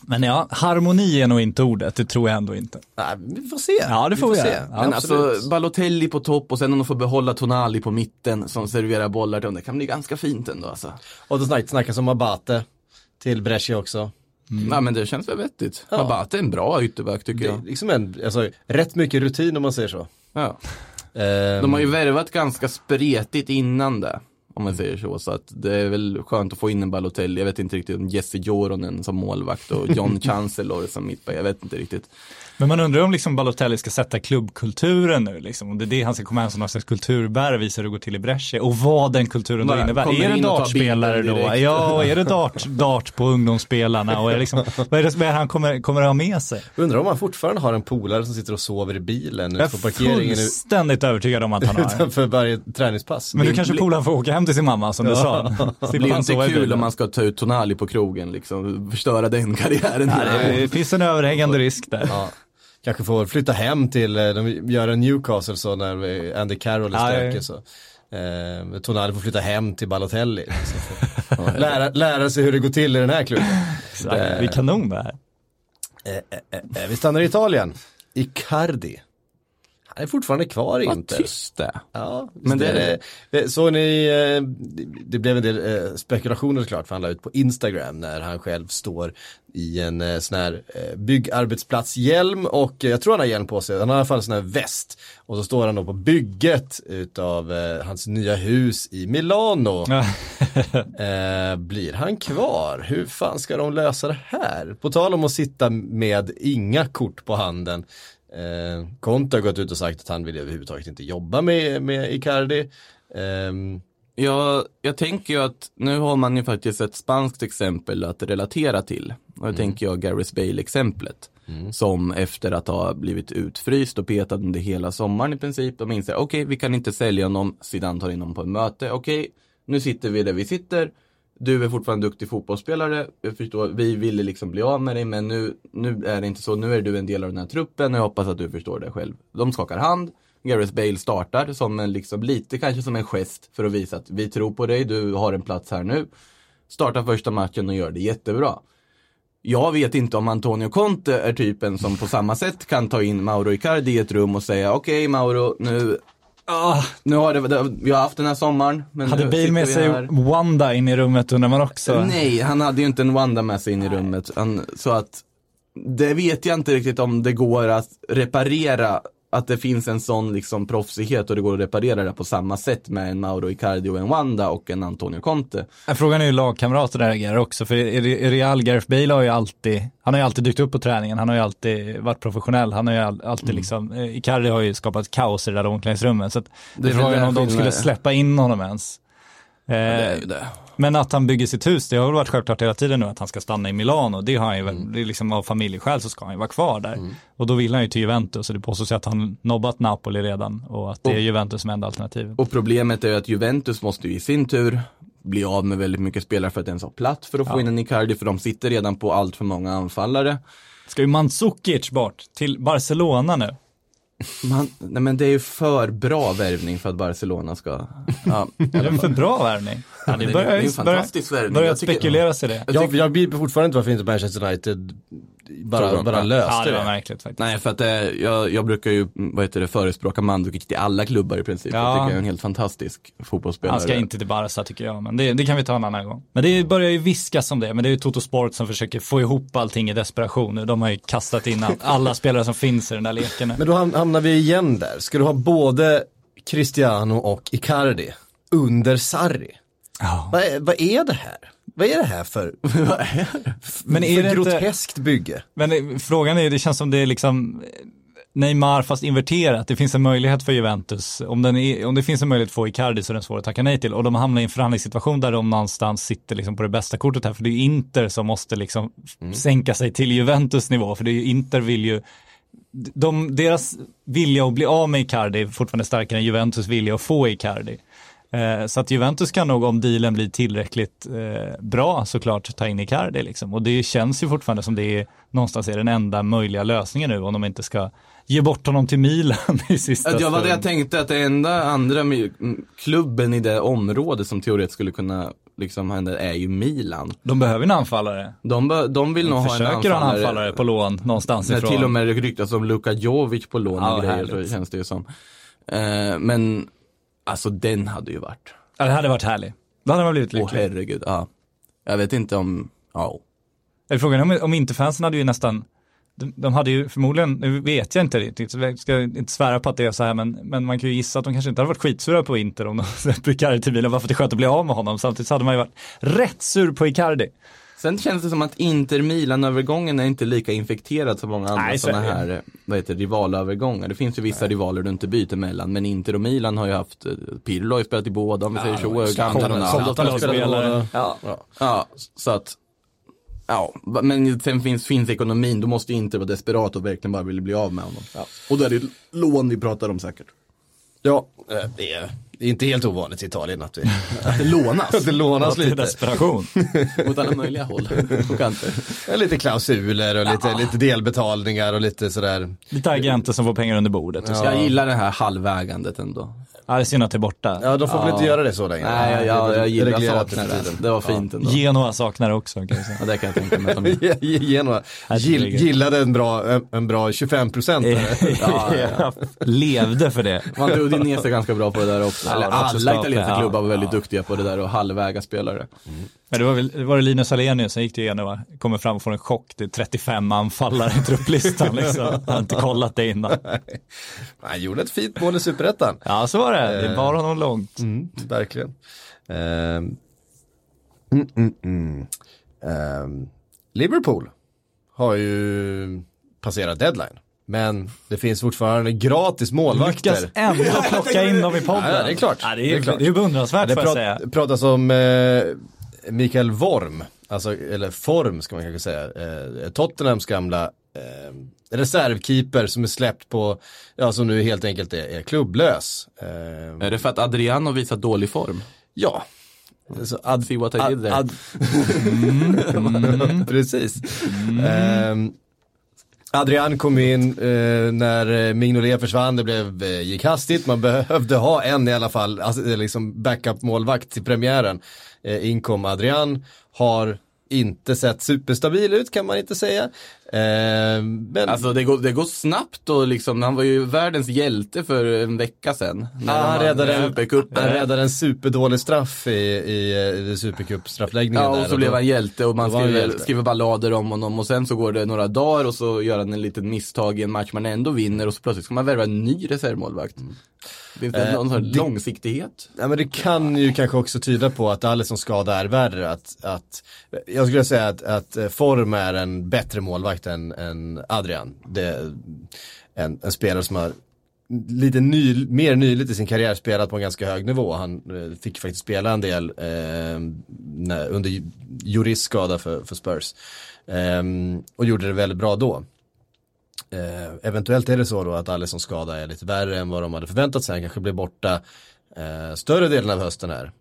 Men ja, harmoni är nog inte ordet, det tror jag ändå inte. Nej, vi får se. Ja, det får vi se. göra. Ja, men absolut. alltså Balotelli på topp och sen om de får behålla Tonali på mitten som serverar bollar till dem. Det kan bli ganska fint ändå alltså. Och då snack, snackas om Abate till Brescia också. Ja men det känns väl vettigt. Ja. Abate är en bra ytterback tycker Det är jag. liksom en, alltså, rätt mycket rutin om man säger så. Ja. Ehm, De har ju värvat ganska spretigt innan det. Om man säger så. Så att det är väl skönt att få in en Balotelli. Jag vet inte riktigt om Jesse Joronen som målvakt och John Chancellor som mittback. Jag vet inte riktigt. Men man undrar om liksom Balotelli ska sätta klubbkulturen nu, liksom. om det är det han ska komma hem som någon slags kulturbärare, visa hur det går till i Brescia och vad den kulturen då innebär. Är det och dartspelare då? Ja, och är det dart, dart på ungdomsspelarna? Och är liksom, vad är det är det han kommer, kommer att ha med sig? Undrar om han fortfarande har en polare som sitter och sover i bilen Jag ute på är parkeringen u- fullständigt övertygad om att han har. utanför varje träningspass. Men du kanske polaren får åka hem till sin mamma som du sa. Det blir inte kul om man ska ta ut Tonali på krogen liksom. Förstöra den karriären. Nej, det finns en överhängande risk där. Ja. Kanske får flytta hem till, eh, de gör en Newcastle så när eh, Andy Carroll är stökig så. Eh, Tonali får flytta hem till Balotelli. Lära, lära sig hur det går till i den här klubben. Exakt. Det är kanon det här. Eh, eh, eh, vi stannar i Italien. Icardi. Han är fortfarande kvar i Vad Inter. tyst det. Ja, Men det- det, det, såg ni, eh, det- blev en del eh, spekulationer såklart för han la ut på Instagram när han själv står i en eh, sån här eh, byggarbetsplatshjälm och eh, jag tror han har hjälm på sig, han har i alla fall en sån här väst. Och så står han då på bygget utav eh, hans nya hus i Milano. Eh, blir han kvar? Hur fan ska de lösa det här? På tal om att sitta med inga kort på handen. Eh, Conte har gått ut och sagt att han vill överhuvudtaget inte jobba med, med Icardi. Ehm, Jag, jag tänker ju att nu har man ju faktiskt ett spanskt exempel att relatera till. Och då tänker jag Gareth Bale-exemplet. Som efter att ha blivit utfryst och petad under hela sommaren i princip, de inser okej, vi kan inte sälja honom, Zidane tar in honom på ett möte, okej, nu sitter vi där vi sitter, du är fortfarande duktig fotbollsspelare, jag förstår, vi ville liksom bli av med dig, men nu, nu är det inte så, nu är du en del av den här truppen och jag hoppas att du förstår det själv. De skakar hand, Gareth Bale startar som en liksom, lite kanske som en gest för att visa att vi tror på dig, du har en plats här nu. Startar första matchen och gör det jättebra. Jag vet inte om Antonio Conte är typen som på samma sätt kan ta in Mauro Icardi i ett rum och säga okej Mauro, nu, Ah, nu har det, vi har haft den här sommaren. Men hade Bale med sig här. Wanda in i rummet undrar man också. Nej, han hade ju inte en Wanda med sig in i rummet. Han, så att det vet jag inte riktigt om det går att reparera, att det finns en sån liksom proffsighet och det går att reparera det på samma sätt med en Mauro Icardi och en Wanda och en Antonio Conte. Ja, Frågan är hur lagkamrater reagerar också, för i Real, Gareth Bale har ju alltid, han har ju alltid dykt upp på träningen, han har ju alltid varit professionell, han har ju all, alltid Mm. liksom, eh, Icardi har ju skapat kaos i det där omklädningsrummet, så att det, Det är frågan om de skulle släppa in honom ens. Eh, Det är ju det. Men att han bygger sitt hus, det har väl varit självklart hela tiden nu att han ska stanna i Milano. Det har han ju väl, Mm. det är liksom av familjeskäl så ska han ju vara kvar där. Och då vill han ju till Juventus och det påstås att han nobbat Napoli redan och att det är Juventus som är enda alternativet. Och problemet är ju att Juventus måste ju i sin tur bli av med väldigt mycket spelare för att ens ha plats för att få in en Icardi, för de sitter redan på allt för många anfallare. Ska ju Mandzukic bort till Barcelona nu? Man, nej men det är ju för bra värvning för att Barcelona ska, ja. Är det för bra värvning? Ja, det börjar det är ju en fantastisk värvning. tycker- spekuleras i det. Jag jag, begriper fortfarande inte varför inte Manchester United bara, bara löste Ja, det var märkligt faktiskt. Nej, för att eh, jag, jag brukar ju, mm, vad heter det, förespråka Mandzukic till alla klubbar i princip. Ja. Jag tycker jag är en helt fantastisk fotbollsspelare. Han ska inte till Barca tycker jag, men det, det kan vi ta en annan gång. Men det börjar ju viskas om det, men det är ju Toto Sport som försöker få ihop allting i desperation nu. De har ju kastat in alla spelare som finns i den där leken nu. Men då ham- hamnar vi igen där. Ska du ha både Cristiano och Icardi under Sarri? Ja. Vad är, vad är det här? Vad är det här för, Men är för det inte- groteskt bygge? Men frågan är, det känns som det är liksom eh, Neymar fast inverterat. Det finns en möjlighet för Juventus. Om, den är, om det finns en möjlighet att få Icardi så är den svår att tacka nej till. Och de hamnar i en förhandlingssituation där de någonstans sitter liksom på det bästa kortet här. För det är Inter som måste liksom sänka sig till Juventus nivå. För det är Inter vill ju de, deras vilja att bli av med Icardi är fortfarande starkare än Juventus vilja att få Icardi. Eh, så att Juventus kan nog om dealen blir tillräckligt eh, bra såklart ta in Icardi liksom. Och det känns ju fortfarande som det är någonstans är den enda möjliga lösningen nu om de inte ska ge bort honom till Milan i sista jag var det jag stund. tänkte att det enda andra klubben i det området som teoretiskt skulle kunna liksom hända är ju Milan. De behöver en anfallare. De, bö- de vill nog De ha en försöker ha en anfallare. anfallare på lån någonstans När ifrån. till och med ryktas om Luka Jovic på lån Ja, och grejer härligt. så känns det ju som. Eh, men alltså den hade ju varit. Ja, det hade varit härligt. Då hade man blivit Åh lycklig. herregud, ja. Jag vet inte om, ja. Eller frågan om, om inte fansen hade ju nästan, de, de hade ju förmodligen, nu vet jag inte riktigt, jag ska inte svära på att det är så här, men, men man kan ju gissa att de kanske inte hade varit skitsura på Inter om de släpper Icardi till bilen, bara för att det är skönt att bli av med honom. Samtidigt så hade man ju varit rätt sur på Icardi. Sen känns det som att Inter-Milan-övergången är inte lika infekterad som många andra Nej, sådana här, vad heter rivalövergångar. Det finns ju vissa rivaler du inte byter mellan, men Inter och Milan har ju haft, eh, Pirlo har ju spelat i båda om vi säger så, och gamla. Ja, ja, så att, ja, men sen finns, finns ekonomin, då måste ju Inter vara desperat och verkligen bara vilja bli av med honom. Och då är det lån vi pratar om säkert. Ja, eh, det är, det är inte helt ovanligt i Italien att, vi, Att det lånas att det lånas lite. desperation. åt alla möjliga håll och kanter. Ja, Lite klausuler och lite, lite delbetalningar och lite sådär. Lite agenter som får pengar under bordet så. Jag gillar det här halvägandet ändå. Ja, det är synd att det är borta. Ja, de får väl inte göra det så länge? Nej, jag, jag, jag gillar saknar det. Det var fint ändå. Genoa saknar det också kan jag säga. Ja, det kan jag tänka mig. Genoa Gill, gillade en bra, en, en bra 25 procent. Ja, ja. Levde för det. Man drog ner sig ganska bra på det där också. Alla italienska klubbar var väldigt duktiga på det där och halvväga spelare. Men det var väl det var det Linus Alenius som gick till Genoa, kommer fram och får en chock, det är 35 anfallare i trupplistan liksom. Jag har inte kollat det innan. Han gjorde ett fint mål i Superettan. Ja, så var det. Det bar honom långt. Mm, verkligen. Ehm, mm, mm. Ehm, Liverpool har ju passerat deadline. Men det finns fortfarande gratis målvakter. Lyckas ändå plocka in dem i podden. Ja, det är klart. Ja, det, Det är, är klart. det är beundransvärt Det får jag säga. prat, pratas om eh, Mikael Worm, alltså, eller Form ska man kanske säga, eh, Tottenhams gamla eh, reservkeeper som är släppt på, ja som nu helt enkelt är, är klubblös. Eh, Är det för att Adriano visar dålig form? ja. Så ad, See what I did there. Precis. Ehm, Adrian kom in eh, när eh, Mignolet försvann, det blev, eh, gick hastigt, man behövde ha en i alla fall, alltså, eh, liksom backup-målvakt till premiären. Eh, inkom Adrian, har inte sett superstabil ut kan man inte säga. Ehm, men Alltså det går, det går snabbt och liksom, han var ju världens hjälte för en vecka sedan. När han, de räddade en, han räddade en superdålig straff i, i, i Supercup-straffläggningen. Ja, och så blev då- han hjälte och man han skriver, hjälte. skriver ballader om honom och sen så går det några dagar och så gör han en liten misstag i en match man ändå vinner och så plötsligt ska man värva en ny reservmålvakt. Finns det Eh, någon sån långsiktighet? Ja, men det kan ju kanske också tyda på att Alisson skada är värre. Att, att, jag skulle säga att, att eh, Form är en bättre målvakt än, än Adrian. Det en, en spelare som har lite ny, mer nyligt i sin karriär spelat på en ganska hög nivå. Han eh, fick faktiskt spela en del eh, när, under Juris skada för, för Spurs. Eh, och gjorde det väldigt bra då. Eh, eventuellt är det så då att Alissons skada är lite värre än vad de hade förväntat sig. Han kanske blir borta eh, större delen av hösten här.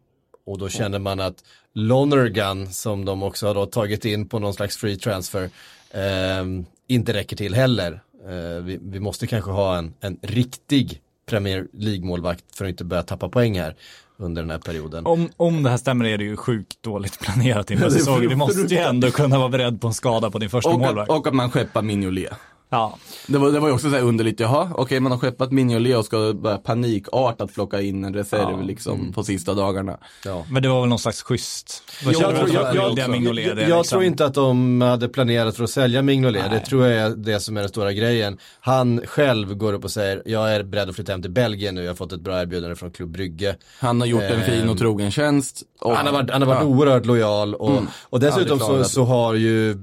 Och då känner man att Lonergan som de också har då tagit in på någon slags free transfer eh, inte räcker till heller. Eh, vi, vi måste kanske ha en, en riktig Premier League-målvakt för att inte börja tappa poäng här under den här perioden. Om, om det här stämmer är det ju sjukt dåligt planerat inför säsongen. Du måste ju ändå kunna vara beredd på en skada på din första Och målvakt. och att man skeppar Mignolet. Ja. Det var, det var ju också så här underligt, jaha, okej man har skeppat Mignolet och ska börja panikartat plocka in en reserv Ja. liksom på sista dagarna. Ja. Men det var väl någon slags schysst. Jag, känner tror, jag, jag, Mignolet jag, jag liksom? tror inte att de hade planerat för att sälja Mignolet. Det tror jag är det som är den stora grejen. Han själv går upp och säger, jag är beredd att flytta hem till Belgien nu, jag har fått ett bra erbjudande från Klubb Brygge. Han har gjort en fin och trogen tjänst. Och, Han har varit, han har varit ja. oerhört lojal och, Mm. och dessutom så, så har ju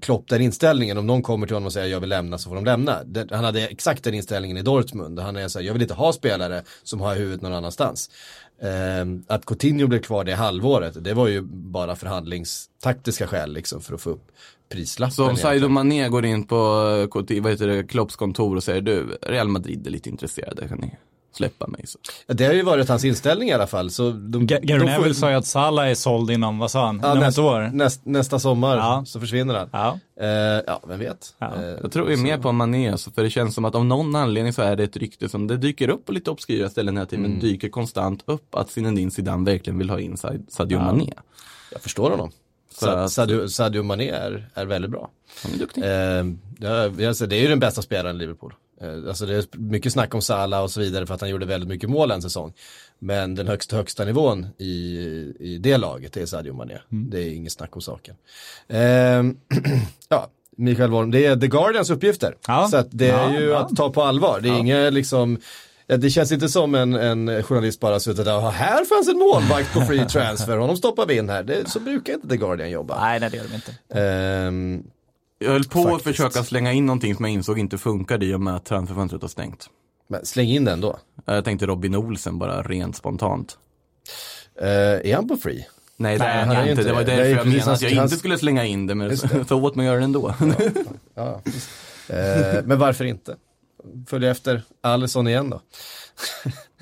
Klopp den inställningen, om någon kommer till honom och säger jag vill lämna så får de lämna. Det, han hade exakt den inställningen i Dortmund, han är så här, jag vill inte ha spelare som har huvudet någon annanstans. Ehm, att Coutinho blev kvar det halvåret, det var ju bara förhandlingstaktiska skäl liksom för att få upp prislappen. Så om. Sadio Mané går in på eh, KT vad heter det, Klopps kontor och säger du, Real Madrid är lite intresserade, kan ni släppa mig? Så. Ja, Det har ju varit hans inställning i alla fall. Så de, Gary får- Neville sa ju att Salah är såld inom, vad sa han, ja, näst, år. näst, nästa sommar Ja. så försvinner han. Ja. Eh, ja, vem vet. Ja. Eh, Jag tror vi är så- mer på Mané, alltså, för det känns som att av någon anledning så är det ett rykte som det dyker upp på lite obskyra ställen hela tiden, men dyker konstant upp att Zinedine Zidane verkligen vill ha in Sa- Sadio Ja. Mané. Jag förstår honom. Att- Sadio, Sadio Mané är, är väldigt bra. Han är duktig. Eh, det, alltså, det är ju den bästa spelaren i Liverpool. Eh, alltså det är mycket snack om Salah och så vidare för att han gjorde väldigt mycket mål en säsong. Men den högsta, högsta nivån i, i det laget är Sadio Mané. Det är inget snack om saken. Eh, ja, Mikael Worm, det är The Guardians uppgifter. Ja. Så det är Ja, ju ja. att ta på allvar. Det är inget liksom Det känns inte som en, en journalist bara suttit där och här fanns en målvakt på free transfer, honom stoppar vi in här. Det, så brukar inte The Guardian jobba. Nej, nej det gör de inte. Ehm, Jag höll på Faktiskt. att försöka slänga in någonting som jag insåg inte funkade i och med att transferfönstret har stängt. men släng in den då. Jag tänkte Robin Olsen bara rent spontant. Eh, är han på free? Nej det Nej, är han han inte. inte Det var det. därför Nej, jag menade att jag hans- inte skulle slänga in det, men Just så åt mig att göra det ändå. Ja, visst. Eh, men varför inte? Följa efter Alisson igen då.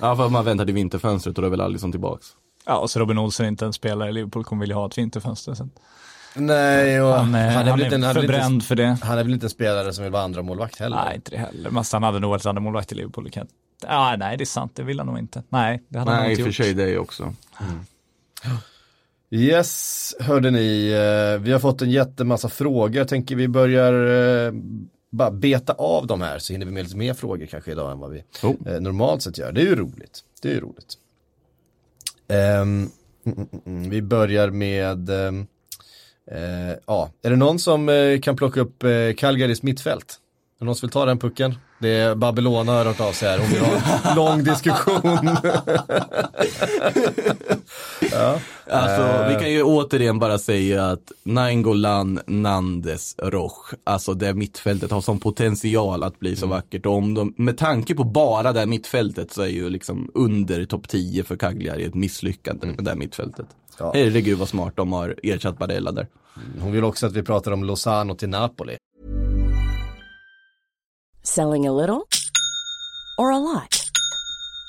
ja, för man väntar till vinterfönstret och då är väl Alisson tillbaks. Ja, och så Robin Olsen är inte en spelare i Liverpool, kommer vilja ha ett vinterfönster. Så. Nej, och Han, är, han väl är, inte en- han är väl förbränd inte, för det. han är väl inte en spelare som vill vara andra målvakt heller? Nej, inte det heller. Men han hade nog varit andra målvakt i Liverpool, det kan nej, det är sant. Det vill han nog inte. Nej, det hade han nog Nej, i inte och för gjort. sig det också. Yes, hörde ni, eh, vi har fått en jättemassa frågor. Jag tänker vi börjar eh, bara beta av de här så hinner vi med lite mer frågor kanske idag än vad vi Oh. eh, normalt sett gör. Det är ju roligt. Det är ju roligt. Ehm, mm, mm, mm, vi börjar med, ehm, eh, ja, är det någon som eh, kan plocka upp eh, Calgarys mittfält? Är det någon som vill ta den pucken? Det är Babylona har hört av sig här, hon vill ha en lång diskussion. Alltså, vi kan ju återigen bara säga att Nainggolan, Nandes, Roch, alltså det mittfältet har sån potential att bli så vackert. Och om de, med tanke på bara det mittfältet så är ju liksom under topp 10 för Cagliari ett misslyckande med det mittfältet. Ja. Herregud vad smart de har ersatt Barella där. Hon vill också att vi pratar om Lozano till Napoli. Selling a little or a lot?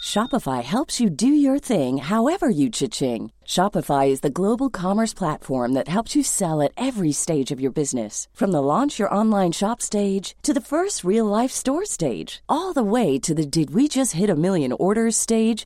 Shopify helps you do your thing however you cha-ching. Shopify is the global commerce platform that helps you sell at every stage of your business. From the launch your online shop stage to the first real life store stage, all the way to the did we just hit a million orders stage.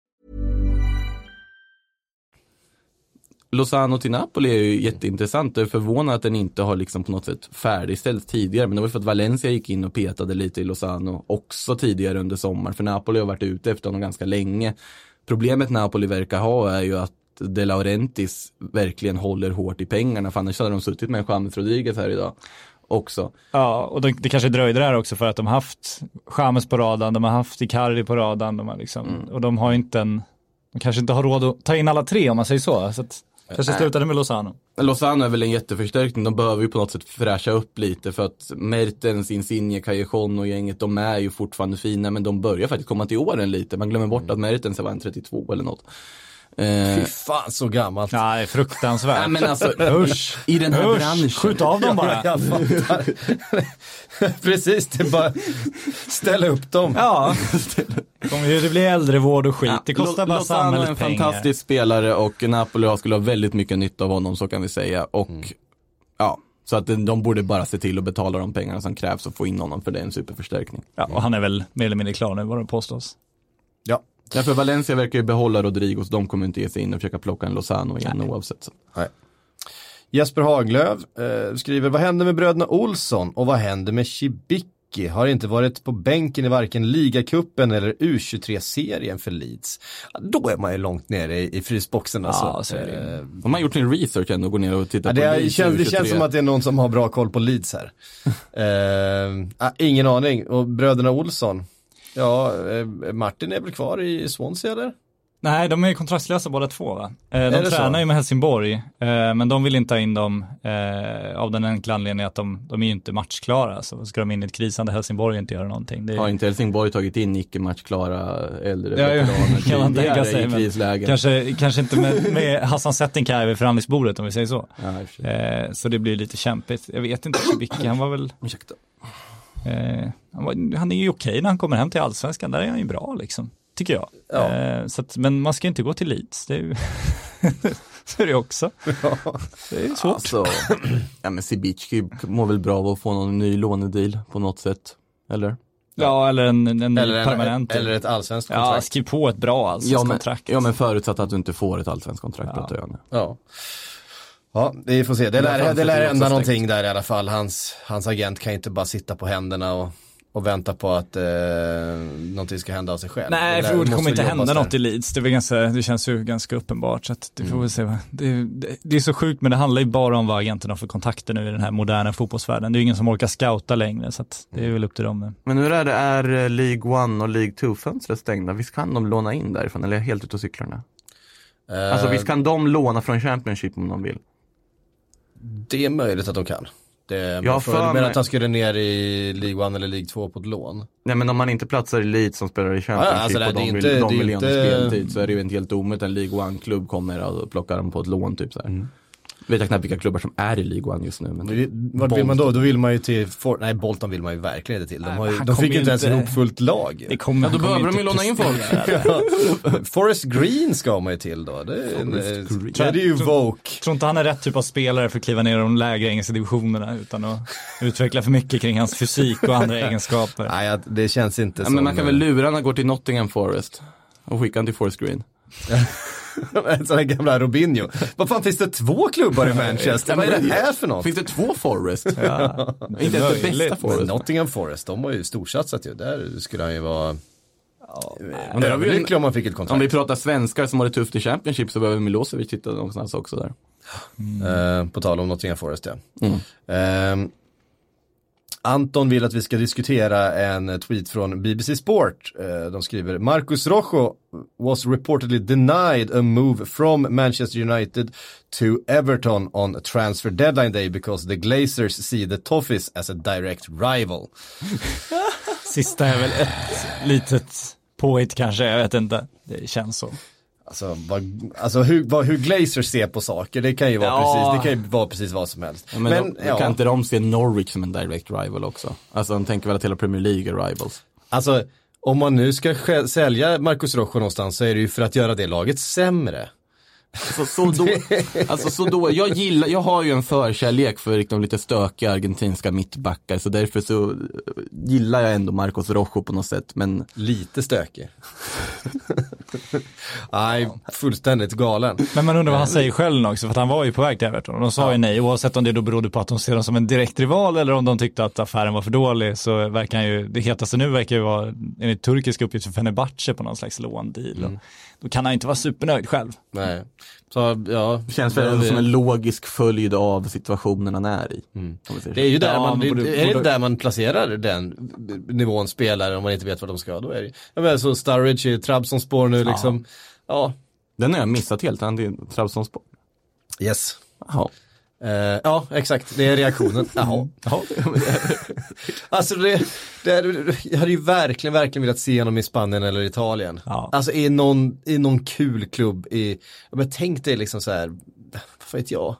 Lozano till Napoli är ju jätteintressant. Jag är förvånad att den inte har liksom på något sätt färdigställts tidigare. Men det var för att Valencia gick in och petade lite i Lozano också tidigare under sommaren. För Napoli har varit ute efter honom ganska länge. Problemet Napoli verkar ha är ju att De Laurentiis verkligen håller hårt i pengarna. För annars hade de suttit med James Rodriguez här idag också. Ja, och det, det kanske dröjde där också för att de har haft Chamez på radarn, de har haft Icardi på radarn, de har liksom, Mm. och de har inte en, de kanske inte har råd att ta in alla tre om man säger så. så att, kanske slutade med Lozano. Lozano är väl en jätteförstärkning. De behöver ju på något sätt fräscha upp lite för att Mertens, Insigne, Callejon och gänget, de är ju fortfarande fina men de börjar faktiskt komma till åren lite. Man glömmer bort att Mertens var en 32 eller något. Eh, Fy fan så gammalt. Ja, är fruktansvärt. Nej men alltså, Usch. i den här Usch, branschen. skjut av dem bara. Jag fattar. Precis, det är bara ställa upp dem. Ja, det blir äldrevård och skit. Det kostar bara Lozano är en samhället pengar. fantastisk spelare och Napoli skulle ha väldigt mycket nytta av honom, så kan vi säga. Och Mm. ja, så att de borde bara se till att betala de pengarna som krävs och få in honom för det är en superförstärkning. Ja, och han är väl mer eller mindre klar nu vad det påstås. Ja. Därför Valencia verkar ju behålla Rodrigo, så de kommer inte ge sig in och försöka plocka en Lozano igen oavsett. Så. Jesper Haglöf eh, skriver, vad händer med bröderna Olsson och vad händer med Cibicki? Har inte varit på bänken i varken ligacupen eller U23-serien för Leeds. Ja, Då är man ju långt nere i, i frysboxen alltså. Ja, så är det. Eh, De har gjort sin research ändå, går ner och tittar Ja, på det, är- Leeds känns, det U23. känns som att det är någon som har bra koll på Leeds här. eh, ingen aning. Och bröderna Olsson, ja, eh, Martin är väl kvar i Swansea eller? Nej, de är ju kontraktslösa båda två va? Eh, de det så? tränar ju med Helsingborg, eh, men de vill inte ha in dem av den enkla anledningen att de, de är ju inte matchklara. Så ska de in i ett krisande Helsingborg och inte göra någonting. Det är, Har inte Helsingborg tagit in icke matchklara äldre Ja, ja, veteraner kan man tänka sig, i krislägen? kanske, kanske inte med, med Hassan Settinkaj vid förhandlingsbordet om vi säger så. Ja, så det blir lite kämpigt. Jag vet inte, Cibicki, han var väl, Ursäkta. Eh, han, var, han är ju okej när han kommer hem till allsvenskan, där är han ju bra liksom. Tycker jag. Ja. Eh, så att, men man ska inte gå till Leeds, det är ju så är det också. Det är svårt. Alltså, ja men Cibicki mår väl bra av att få någon ny lånedeal på något sätt, eller? Ja, eller en, en ny Eller, en, permanent. eller ett allsvenskt ja, kontrakt. skriv på ett bra allsvenskt Ja men, kontrakt. ja men förutsatt att du inte får ett allsvenskt kontrakt Ja. på Töne. Ja. Ja, vi får se. Det lär, det lär hända någonting där i alla fall. Hans, hans agent kan ju inte bara sitta på händerna och, och vänta på att eh, någonting ska hända av sig själv. Nej, lär- för det kommer inte hända jobbas något där. i Leeds. Det, ganska, det känns ju ganska uppenbart. Så att det får vi se. Det, det, det är så sjukt, men det handlar ju bara om vad agenten har för kontakter nu i den här moderna fotbollsvärlden. Det är ju ingen som orkar scouta längre, så att det är väl upp till dem. Men hur är det, är eh, League 1 och League 2 fönstret stängda? Visst kan de låna in därifrån, eller är jag helt ute och cyklar nu? Eh, Alltså visst kan de låna från Championship om de vill? Det är möjligt att de kan. Det, Jag för, för mig- att han skulle ner i League 1 eller League 2 på ett lån? Nej men om man inte platsar i Leeds som spelar i alltså, det- och det är de inte- de honom inte- speltid så är det ju inte helt omöjligt. En League 1-klubb kommer och plockar dem på ett lån typ så här. Vet jag knappt vilka klubbar som är i League One just nu. Men Vart vill man då? Då vill man ju till, For- nej Bolton vill man ju verkligen till. De, har ju, de fick ju inte ens ihop fullt lag. Det kommer, Ja, då behöver de ju låna in. Ja. Forest Green ska man ju till då. Det är, en, eh, Green. det är ju Voke. tror inte han är rätt typ av spelare för att kliva ner i de lägre engelska divisionerna utan att utveckla för mycket kring hans fysik och andra egenskaper. Nej, det känns inte ja, som... men man kan väl lura när han går till Nottingham Forest och skicka han till Forest Green. En sån här gamla Robinho. Vad fan finns det två klubbar i Manchester? Vad är det här för något? Finns det två Forest? Ja, Inte ens det bästa Men Forest. Nottingham Forest, de har ju storsatsat ju. Där skulle han ju vara Men en- överlycklig om han fick ett Om vi kontrakt. pratar svenskar som har det tufft i Championship så behöver Milosevic titta någonstans också där. Eh, på tal om Nottingham Forest ja. Eh, Anton vill att vi ska diskutera en tweet från BBC Sport. Eh, de skriver Marcus Rojo was reportedly denied a move from Manchester United to Everton on transfer deadline day because the Glazers see the Toffees as a direct rival. Sista är väl ett litet påhitt kanske, jag vet inte. Det känns så. Alltså, vad, alltså hur, vad, hur Glazers ser på saker, det kan ju vara, Ja. precis, det kan ju vara precis vad som helst. Ja, men Men, då, ja, kan inte de se Norwich som en direct rival också? Alltså de tänker väl att hela Premier League är rivals. alltså om man nu ska sälja Marcus Rojo någonstans så är det ju för att göra det laget sämre. Så, så då, alltså så då, jag gillar, jag har ju en förkärlek för liksom, lite stökiga argentinska mittbackar så därför så eh, gillar jag ändå Marcos Rojo på något sätt men Lite stökig. Nej, fullständigt galen. Men man undrar vad han säger själv också, för att han var ju på väg till Everton. Och de sa ju nej, oavsett om det då berodde på att de ser dem som en direkt rival eller om de tyckte att affären var för dålig, så verkar han ju, det hetaste nu verkar ju vara, enligt turkiska uppgifter, Fenerbahce på någon slags låndeal. Mm. Då kan han inte vara supernöjd själv. Nej. Så, ja. det känns väl som en logisk följd av situationen han är i. säger Det är ju där Ja, man, det, borde- är det borde- där man placerar den nivån spelare om man inte vet vad de ska. Då är det, jag menar så Sturridge i Trabzonspor nu liksom. Ja. Den har jag missat helt, han är Trabzonspor. Yes. Jaha. Eh, ja, exakt. Det är reaktionen. Jaha. Ja. Alltså det, det, jag hade ju verkligen, verkligen velat se honom i Spanien eller Italien. Ja. Alltså i någon, i någon kul klubb i, ja, men tänk dig liksom så här, vad vet jag.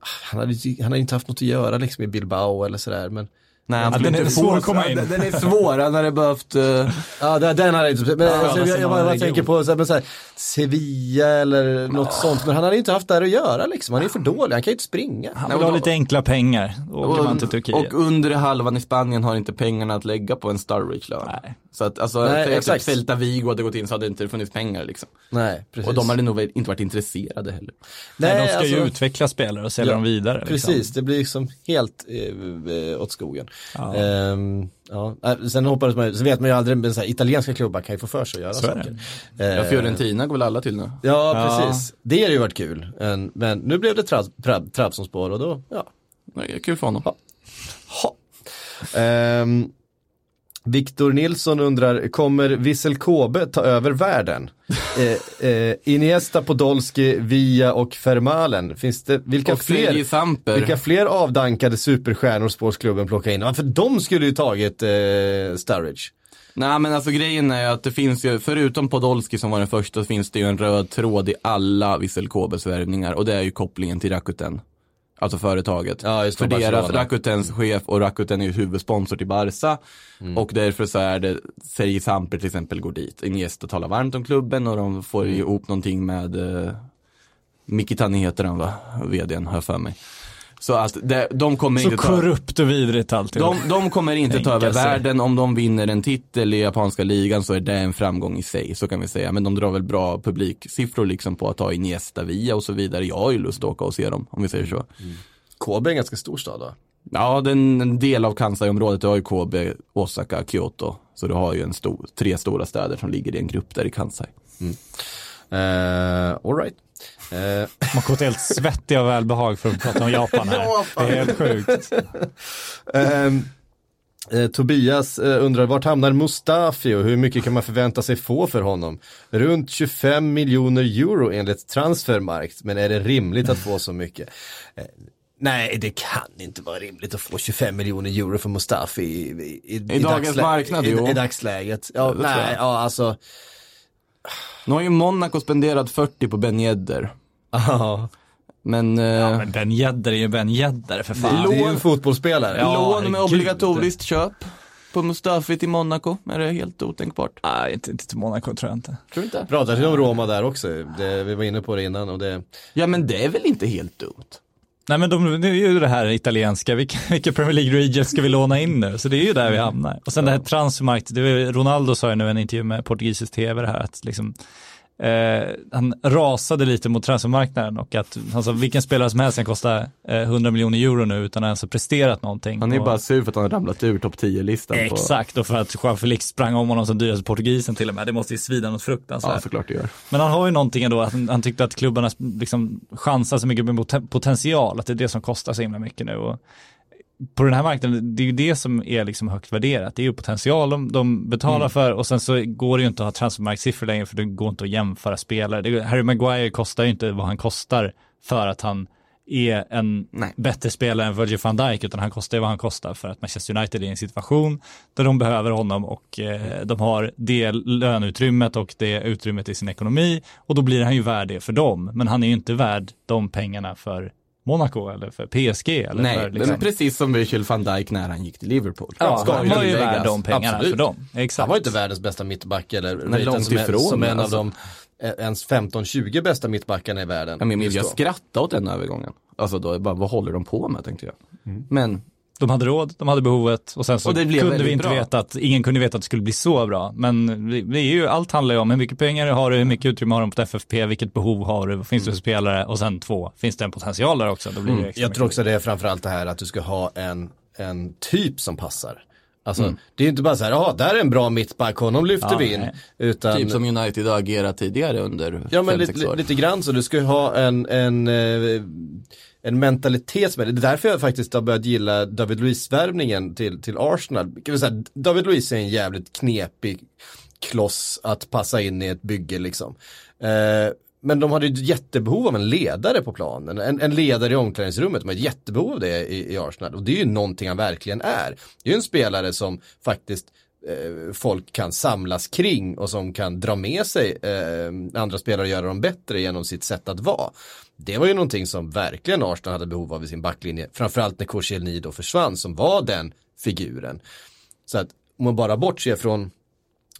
Han hade, han hade inte haft något att göra liksom i Bilbao eller sådär men Nej, han Ja, den är inte svår att komma in. Den den är svår, han hade behövt uh, Ja, den, den hade inte, men alltså, jag, jag, bara, tänker på så här, men så här, Sevilla eller något sånt, men han hade ju inte haft där att göra liksom, han är för dålig, han kan ju inte springa. Han vill ha lite enkla pengar, åker man till Turkiet. Och under halvan i Spanien har inte pengarna att lägga på en Sturridge lön. Nej. Så att alltså, Nej, exakt. typ Celta Vigo hade gått in så hade det inte funnits pengar liksom. Nej, precis. Och de hade nog inte varit intresserade heller. Nej, de ska ju alltså- utveckla spelare och sälja Ja, dem vidare. liksom. Precis, det blir liksom helt eh, eh, åt skogen. Ja. Ehm, ja. äh, Sen hoppades man, så vet man ju aldrig, men så här, italienska klubbar kan ju få för sig att göra Så saker. Ja, Eh, Fiorentina går väl alla till nu. Ja, Ja. precis. Det hade ju varit kul. En, men nu blev det tra- tra- Trabzonspor och då, ja. Det är kul för honom. Ha. Ehm, Viktor Nilsson undrar, kommer Vissel Kobe ta över världen? eh, eh, Iniesta, Podolski, Via och Fermalen. Finns det, vilka Och fler, vilka fler avdankade superstjärnor sportsklubben plocka in? Ja, för de skulle ju tagit eh, Sturridge. Nej men alltså grejen är att det finns ju, förutom Podolski som var den första, så finns det ju en röd tråd i alla Vissel Kobes värvningar och det är ju kopplingen till Rakuten. Alltså företaget. Ja, just För deras. Rakutens chef och Rakuten är ju huvudsponsor till Barca. Mm. Och därför så är det, Sergi Samper till exempel går dit. Iniesta talar varmt om klubben och de får Mm. ihop någonting med eh, Mikitani heter han va? Vdn har jag för mig. Så att det, de kommer Så inte ta... korrupt och vidrigt alltid. De, de kommer inte ta över sig. världen. Om de vinner en titel i japanska ligan så är det en framgång i sig, så kan vi säga. Men de drar väl bra publiksiffror liksom på att ha Iniesta via och så vidare. Jag har ju lust att åka och se dem, om vi säger så. Kobe är en ganska stor stad va? Ja, den, en del av Kansai-området, du har ju Kobe, Osaka, Kyoto. Så du har ju en stor, tre stora städer som ligger i en grupp där i Kansai. Uh, all right. Eh, Man går helt svettig av välbehag för att prata om Japan här. det är helt sjukt. Ehm, eh, Tobias eh, undrar vart hamnar Mustafi och hur mycket kan man förvänta sig få för honom? Runt 25 miljoner euro enligt transfermarkt, men är det rimligt att få så mycket? Eh, nej, det kan inte vara rimligt att få 25 miljoner euro för Mustafi i, i, i, I dagens marknad, i, i dagsläget. Ja, nej, ja alltså. Nu har ju Monaco spenderat 40 på Ben Yedder. Ja, Men, eh, Ja, men Ben Yedder är ju Ben Yedder för fan. Det är ju en fotbollsspelare. Ja, lån med obligatoriskt köp på Mustafi till Monaco, är det helt otänkbart? Nej, inte, inte till Monaco tror jag inte. Tror inte? Pratar till om Roma där också, det, vi var inne på det innan och det, Ja men det är väl inte helt dumt? Nej men de, det är ju det här italienska, vilka, vilka Premier League Regions ska vi låna in nu? Så det är ju där vi hamnar. Och sen det här transfermarkt, det var, Ronaldo sa ju nu i en intervju med portugisisk tv det här att liksom Eh, han rasade lite mot transfermarknaden och att han sa vilken spelare som helst kan kosta eh, 100 miljoner euro nu utan att ens ha presterat någonting. Han är Och- bara sur för att han har ramlat ur topp 10-listan. På... Exakt, och för att Joao Felix sprang om honom som dyraste portugisen till och med. Det måste ju svida något fruktansvärt. Ja, såklart det gör. Men han har ju någonting ändå, att han, han tyckte att klubbarna liksom chansar så mycket med poten- potential, att det är det som kostar så himla mycket nu. Och på den här marknaden, det är ju det som är liksom högt värderat. Det är ju potential de, de betalar Mm. för och sen så går det ju inte att ha transfermarktsiffror längre för det går inte att jämföra spelare. Det, Harry Maguire kostar ju inte vad han kostar för att han är en Nej. bättre spelare än Virgil van Dijk utan han kostar ju vad han kostar för att Manchester United är i en situation där de behöver honom och eh, de har det löneutrymmet och det utrymmet i sin ekonomi och då blir han ju värd det för dem. Men han är ju inte värd de pengarna för Monaco eller för PSG eller Nej, för liksom. men precis som Virgil van Dijk när han gick till Liverpool. Ja, Ska han var ju värd de pengarna Absolut. för dem. Exakt. han var inte världens bästa mittback eller Nej, ratad långt som, ifrån, som en alltså. av de eh, ens 15-20 bästa mittbackarna i världen. Jag, jag skrattade åt den övergången. Alltså då, bara, vad håller de på med tänkte jag. Mm. Men De hade råd, de hade behovet och sen så Och kunde vi inte bra. veta att, ingen kunde veta att det skulle bli så bra. Men det, är ju, allt handlar ju om hur mycket pengar har du, hur mycket utrymme har de på ett FFP, vilket behov har du, vad finns det för spelare och sen två, finns det en potential där också? Då blir Mm. Jag tror också det är framförallt det här att du ska ha en, en typ som passar. Alltså, Mm. det är inte bara så här, jaha, där är en bra mittback, honom lyfter Ja, vi in. nej. Utan, typ som United har agerat tidigare under ja men 5-6 lite, år. lite grann så, du ska ju ha en, en, eh, en mentalitet som är, det är därför jag faktiskt har börjat gilla David Luiz-värvningen till, till Arsenal. Säga, David Luiz är en jävligt knepig kloss att passa in i ett bygge liksom. Eh, men de hade ju ett jättebehov av en ledare på planen, en, en ledare i omklädningsrummet, de har ett jättebehov av det i, i Arsenal och det är ju någonting han verkligen är. Det är ju en spelare som faktiskt folk kan samlas kring och som kan dra med sig eh, andra spelare och göra dem bättre genom sitt sätt att vara. Det var ju någonting som verkligen Arsenal hade behov av i sin backlinje, framförallt när Koscielny då försvann som var den figuren. Så att om man bara bortser från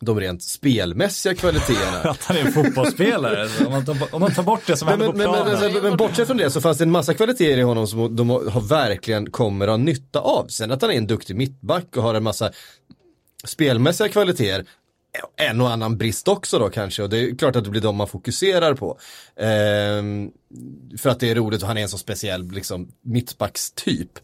de rent spelmässiga kvaliteterna Att han är en fotbollsspelare, om, man tar, om man tar bort det som men, händer men, på planen. men, men, men bortsett från det så fanns det en massa kvaliteter i honom som de har verkligen kommer ha nytta av. Sen att han är en duktig mittback och har en massa spelmässiga kvaliteter en och annan brist också då kanske och det är klart att det blir de man fokuserar på. Ehm, för att det är roligt och han är en så speciell liksom, mittbackstyp.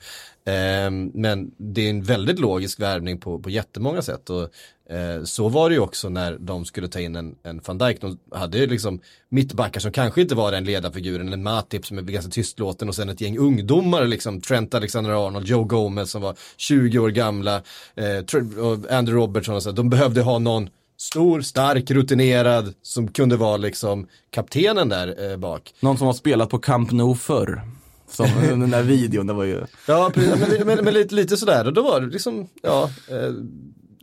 Ehm, men det är en väldigt logisk värvning på, på jättemånga sätt och eh, så var det ju också när de skulle ta in en, en van Dijk. De hade ju liksom mittbackar som kanske inte var den ledarfiguren, en Matip som är ganska tystlåten och sen ett gäng ungdomar liksom, Trent Alexander-Arnold, Joe Gomez som var 20 år gamla, eh, Andrew Robertson och så. De behövde ha någon stor, stark, rutinerad som kunde vara liksom kaptenen där eh, bak. Någon som har spelat på Camp Nou förr. Som den där videon, det var ju Ja, precis, men, men, men lite, lite sådär och då var det liksom, ja, eh,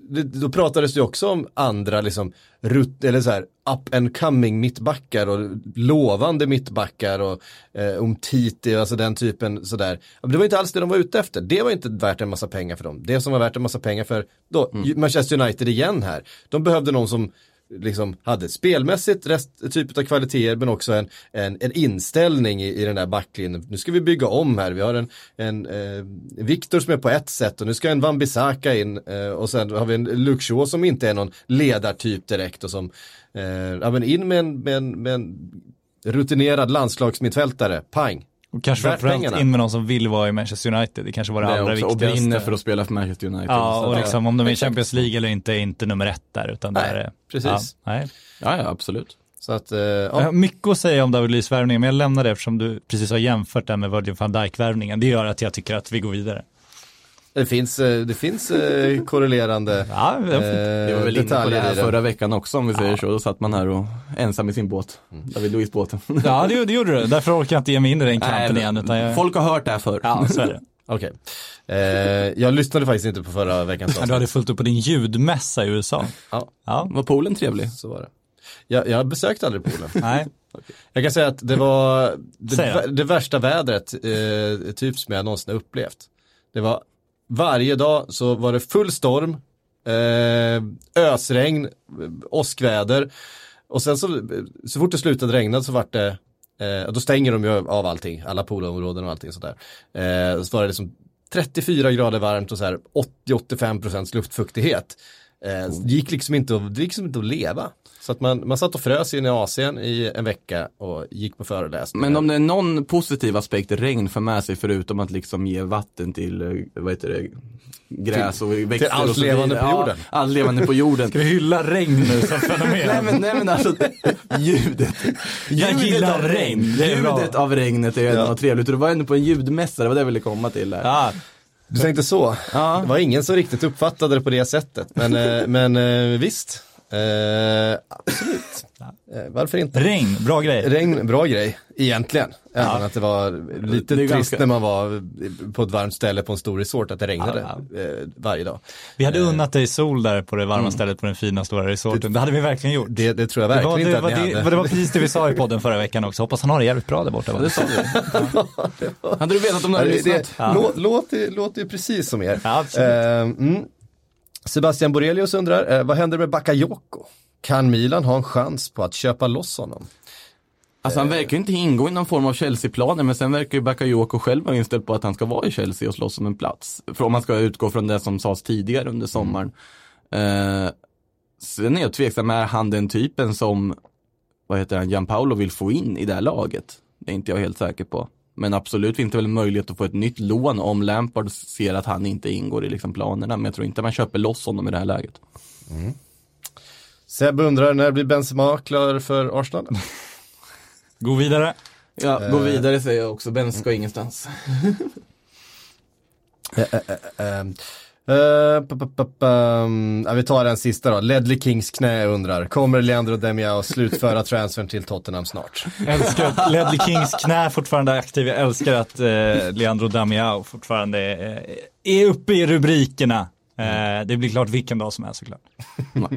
det, då pratades det också om andra liksom, rut, eller så här, up and coming mittbackar och lovande mittbackar och eh, om Titi, alltså den typen sådär. Men det var inte alls det de var ute efter, det var inte värt en massa pengar för dem. Det som var värt en massa pengar för, då, Manchester United igen här, de behövde någon som liksom hade spelmässigt rest, typ av kvaliteter men också en, en, en inställning i, i den där backlinjen. Nu ska vi bygga om här, vi har en, en eh, Viktor som är på ett sätt och nu ska en Van Bissaka in eh, och sen har vi en Luxo som inte är någon ledartyp direkt och som, eh, ja men in med en, med en, med en rutinerad landslagsmittfältare, pang. Och kanske värt framförallt pengarna. in med någon som vill vara i Manchester United, det kanske var det, det allra också, och viktigaste. brinner för att spela för Manchester United. Ja, och liksom om de är i. Champions League eller inte är inte nummer ett där, utan Nej, där är precis. Ja, nej. ja, ja, absolut. Så att, eh, ja. mycket att säga om David Luiz värvningen, men jag lämnar det eftersom du precis har jämfört den med Virgin van Dijk värvningen. Det gör att jag tycker att vi går vidare. Det finns, eh, det finns eh, korrelerande Ja, eh, Vi var väl inne på det här det. förra veckan också om vi säger så. Då satt man här och ensam i sin båt. David Luiz-båten. ja det, det gjorde du. Därför orkar jag inte ge mig in i den kampen Nej, igen. Utan jag... Folk har hört det här förr. Ja, så är det. Okej. Eh, jag lyssnade faktiskt inte på förra veckans Ja, Du hade fullt upp på din ljudmässa i USA. Ja, Ja. Var poolen trevlig? så var det. Jag, jag besökte aldrig Polen. Nej. Jag kan säga att det var det, det värsta vädret eh, typ som jag någonsin har upplevt. Det var varje dag så var det full storm, eh, ösregn, åskväder och sen så, så fort det slutade regna så vart det Eh, då stänger de ju av allting, alla poolområden och allting sådär. Eh, så var det liksom 34 grader varmt och så här 80-85 procents luftfuktighet. Eh, det gick liksom inte att, det gick liksom inte att leva. Så att man, man satt och frös in i Asien i en vecka och gick på föreläsningar. Men om det är någon positiv aspekt regn för med sig förutom att liksom ge vatten till, eh, vad heter det, gräs och växter allt och så levande på jorden. Ja, allt levande på jorden. Ska vi hylla regn nu som fenomen? nej, men, nej men alltså ljudet. Jag ljudet gillar av regn, det. Ljudet av regnet är ju ändå Ja. Ja, Du tänkte så? Ja. Det var ingen som riktigt uppfattade det på det sättet. Men, eh, men eh, visst, eh, absolut. Eh, varför inte? regn, bra grej. Regn, bra grej, egentligen. Även att det var lite Det trist ganska- när man var på ett varmt ställe på en stor resort att det regnade Ja, eh, varje dag. Vi hade unnat dig sol där på det varma stället på den fina stora resorten. Det hade vi verkligen gjort. Det, det tror jag Det verkligen var, inte det, att var, ni det, hade. det var precis det vi sa i podden förra veckan också. Hoppas han har det jävligt bra där borta. Ja, det sa du. Hade du vetat om du Ja, hade det, det, lyssnat? lå, låter, ju precis som er. Ja, absolut. Eh, mm. Sebastian Borelius undrar, eh, vad händer med Bakayoko? Kan Milan ha en chans på att köpa loss honom? Alltså han verkar ju inte ingå i någon form av Chelsea-planer men sen verkar ju Bakayoko själv vara inställd på att han ska vara i Chelsea och slåss om en plats. För om man ska utgå från det som sades tidigare under sommaren. Eh, sen är jag tveksam, är han den typen som, vad heter han, Gianpaolo vill få in i det här laget? Det är inte jag helt säker på. Men absolut finns det väl möjlighet att få ett nytt lån om Lampard ser att han inte ingår i liksom planerna. Men jag tror inte man köper loss honom i det här läget. Seb undrar, när blir Benzema klar för Arsenal? Gå vidare. Ja, gå vidare säger jag också. Ben ska ingenstans. Uh, ja, vi tar den sista då. Ledley Kings knä undrar, kommer Leandro Demiao slutföra transfern till Tottenham snart? Älskar att Ledley Kings knä fortfarande är aktiv. Jag älskar att eh, Leandro Damiao fortfarande är, är uppe i rubrikerna. Eh, det blir klart vilken dag som helst såklart.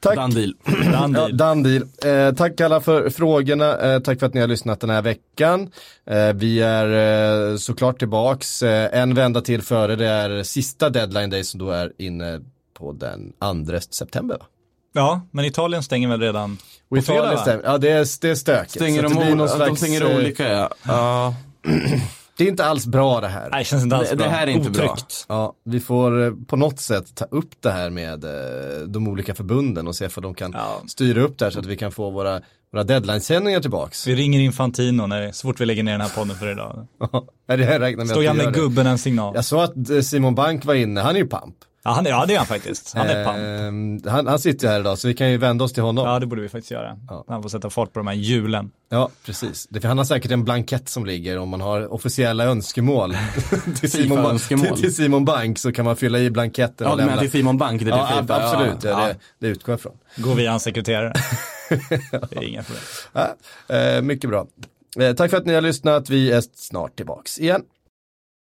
Tack! Done deal. Ja, deal. Eh, tack alla för frågorna, eh, tack för att ni har lyssnat den här veckan. Eh, vi är eh, såklart tillbaks eh, en vända till före det är sista deadline day som då är inne på den 2 september. Va? Ja, men Italien stänger väl redan på fredag, Italien ja det är, det är stökigt. Stänger de, det blir någon att de slags, stänger olika ja. ja. Det är inte alls bra det här. Nej, det känns inte alls Det- bra. det här är inte bra. Otryggt. Ja, vi får eh, på något sätt ta upp det här med eh, de olika förbunden och se om de kan Ja. styra upp det här så att vi kan få våra, våra deadline-sändningar tillbaks. Vi ringer Infantino när, så fort vi lägger ner den här podden för idag. Ja, det räknar med Står gamle gubben en signal. Jag sa att eh, Simon Bank var inne, han är ju pamp. Ja, han är, ja, det är han faktiskt. Han är pamp. Ehm, han, han sitter här idag så vi kan ju vända oss till honom. Ja, Ja, det borde vi faktiskt göra. Ja. Han får sätta fart på de här hjulen. precis. Det, för han har säkert en blankett som ligger om man har officiella önskemål till, Simon, FIFA-önskemål. till, till Simon Bank så kan man fylla i blanketten Ja, och lämna. till Simon Bank? Det är Ja, det ab- absolut, ja, Ja, Det, det utgår jag ifrån. Gå via hans sekreterare. det är inga problem. Ja, eh, mycket bra. Eh, tack för att ni har lyssnat, vi är snart tillbaks igen.